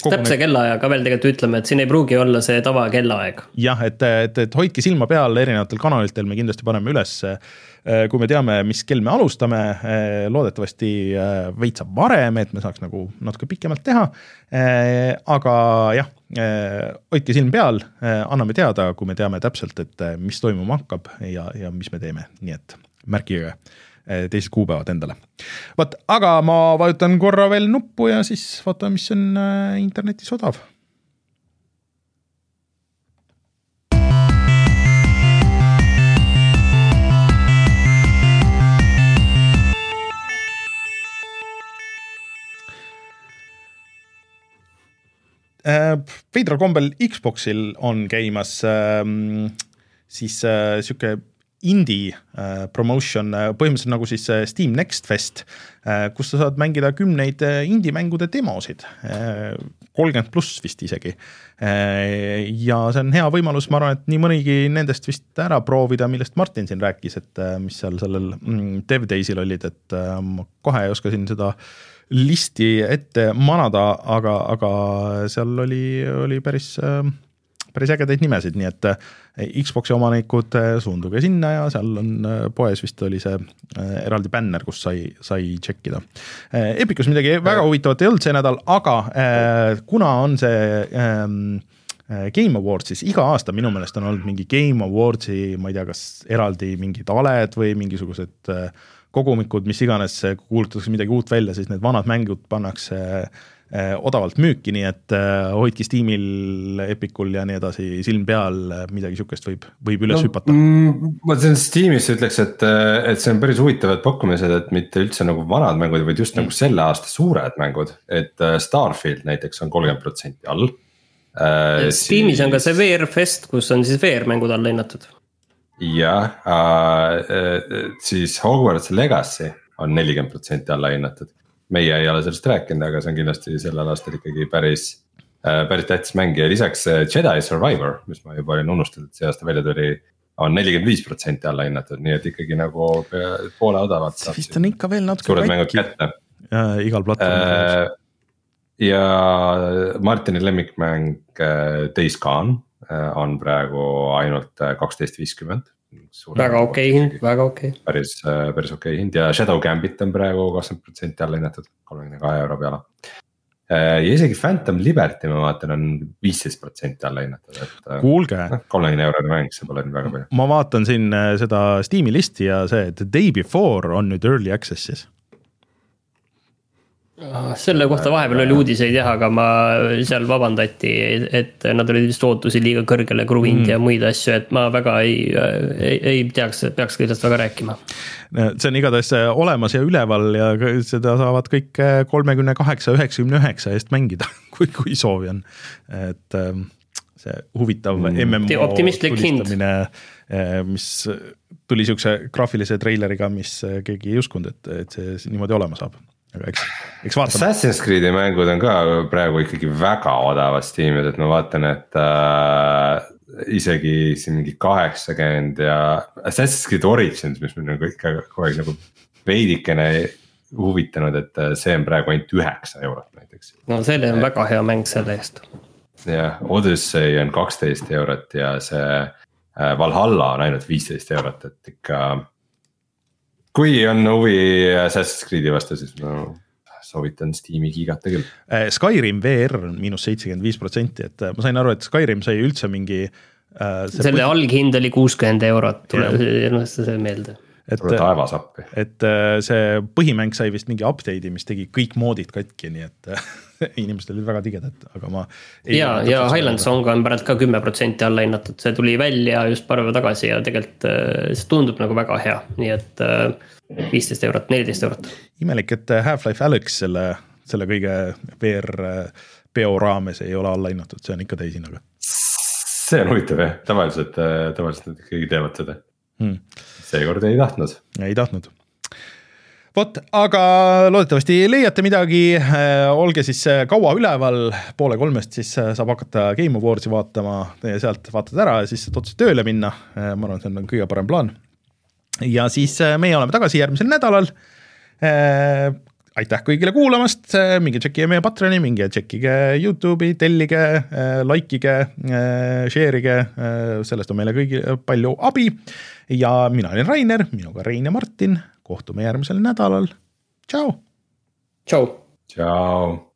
täpse kellaaja ka veel tegelikult ütleme, et siin ei pruugi olla see tavakellaaeg. jah, et, et, et hoidke silma peal erinevatel kanalitel, me kindlasti paneme üles. kui me teame, mis kell me alustame, loodetavasti veitsa varem, et me saaks nagu natuke pikemalt teha. aga jah, hoidke silm peal, anname teada, kui me teame täpselt, et mis toimuma hakkab ja, ja mis me teeme, nii et märkige teised kuupäevad endale. vot, aga ma vajutan korra veel nuppu ja siis vaatame, mis on eh, internetis odav eh, veidral kombel Xboxil on käimas äh, siis äh, sihuke indie äh, promotion, äh, põhimõtteliselt nagu siis äh, Steam Next Fest, kus sa saad mängida kümneid indie-mängude demosid, kolmkümmend pluss vist isegi. ja see on hea võimalus, ma arvan, et nii mõnigi nendest vist ära proovida, millest Martin siin rääkis, et mis seal sellel mm, Dev Daysil olid, et ma kohe ei oska siin seda listi ette manada, aga, aga seal oli, oli päris päris ägedaid nimesid, nii et äh, Xbox'i omanikud, äh, suunduge sinna ja seal on äh, poes vist oli see eraldi bänner, kus sai, sai tšekkida. Epicus midagi väga huvitavat ei olnud see nädal, aga kuna on see ähm, Game Awards, siis iga aasta minu meelest on olnud mingi Game Awardsi, ma ei tea, kas eraldi mingid aled või mingisugused kogumikud, mis iganes, kuulutatakse midagi uut välja, siis need vanad mängud pannakse äh, Eh, odavalt müüki, nii et eh, hoidke Steamil, Epicul ja nii edasi silm peal, midagi sihukest võib, võib üles no, hüpata mm,. ma siin Steamis ütleks, et, et see on päris huvitavad pakkumised, et mitte üldse nagu vanad mängud, vaid just mm. nagu selle aasta suured mängud, et eh, Starfield näiteks on kolmkümmend protsenti all. Steamis siis... on ka see VR Fest, kus on siis VR mängud alla hinnatud. jah äh,, siis Hogwarts Legacy on nelikümmend protsenti alla hinnatud meie ei ole sellest rääkinud, aga see on kindlasti sellel aastal ikkagi päris, äh, päris tähtis mäng ja lisaks äh, Jedi Survivor, mis ma juba olin unustanud, et see aasta välja tuli on nelikümmend viis protsenti alla hinnatud, nii et ikkagi nagu poole odavalt. see vist on ikka veel natuke. kätte. igal platvormil äh,. ja Martini lemmikmäng Days Gone on praegu ainult kaksteist viiskümmend väga okei okay hind, väga okei okay.. päris, päris okei okay hind ja Shadow Gambit on praegu kakskümmend protsenti alla hinnatud, kolmekümne kahe euro peale. ja isegi Phantom Liberty ma vaatan, on viisteist protsenti alla hinnatud, et. kuulge no,. kolmekümne eurone mäng, see pole nüüd väga palju. ma vaatan siin äh, seda Steam'i listi ja see The Day Before on nüüd early access'is selle kohta vahepeal oli uudiseid jah, aga ma, seal vabandati, et nad olid vist ootusi liiga kõrgele kruvinud mm. ja muid asju, et ma väga ei, ei, ei teaks, peaks sellest väga rääkima. see on igatahes olemas ja üleval ja seda saavad kõik kolmekümne kaheksa, üheksakümne üheksa eest mängida, *laughs* kui, kui soovi on, et ähm, see huvitav Mm. mm. MMO tulistamine, mis tuli siukse graafilise treileriga, mis keegi ei uskunud, et, et see niimoodi olema saab. Aga eks, eks vaatame. Assassin's Creed'i mängud on ka praegu ikkagi väga odavad Steamis, et ma vaatan, et äh, isegi siin mingi kaheksakümmend ja Assassin's Creed Origins, mis mind nagu ikka kogu aeg nagu veidikene huvitanud, et äh, see on praegu ainult üheksa eurot näiteks. no see on väga hea mäng selle eest. jah, Odyssey on kaksteist eurot ja see äh, Valhalla on ainult viisteist eurot, et ikka. Kui on huvi Assassin's Creed'i vastu, siis ma soovitan Steam'i kiigata küll. Äh, Skyrim VR on miinus seitsekümmend viis protsenti, et äh, ma sain aru, et Skyrim sai üldse mingi äh,. selle põhi... alghind oli kuuskümmend eurot, tule *laughs* see meelde et, et äh, see põhimäng sai vist mingi update'i, mis tegi kõik moodid katki, nii et *laughs* *laughs* inimesed olid väga tigedad, aga ma. ja, ja Highland Song on praegu ka kümme protsenti alla hinnatud, see tuli välja just paar päeva tagasi ja tegelikult see tundub nagu väga hea, nii et viisteist eurot, neliteist eurot. imelik, et Half-Life Alyx selle, selle kõige VR peo raames ei ole alla hinnatud, see on ikka täishinnaga. see on huvitav jah, tavaliselt, tavaliselt nad ikkagi teevad seda hmm.. seekord ei tahtnud. ei tahtnud vot, aga loodetavasti leiate midagi äh,, olge siis kaua üleval, poole kolmest siis saab hakata Game Awards'i vaatama, sealt vaatad ära ja siis saad otse tööle minna äh,. ma arvan, see on kõige parem plaan. ja siis äh, meie oleme tagasi järgmisel nädalal äh,. aitäh kõigile kuulamast, minge tšekkige meie Patreoni, minge tšekkige Youtube'i, tellige äh,, likeige äh,, share ige äh,, sellest on meile kõigile palju abi. ja mina olin Rainer, minuga Rein ja Martin kohtume järgmisel nädalal, tšau. tšau. tšau.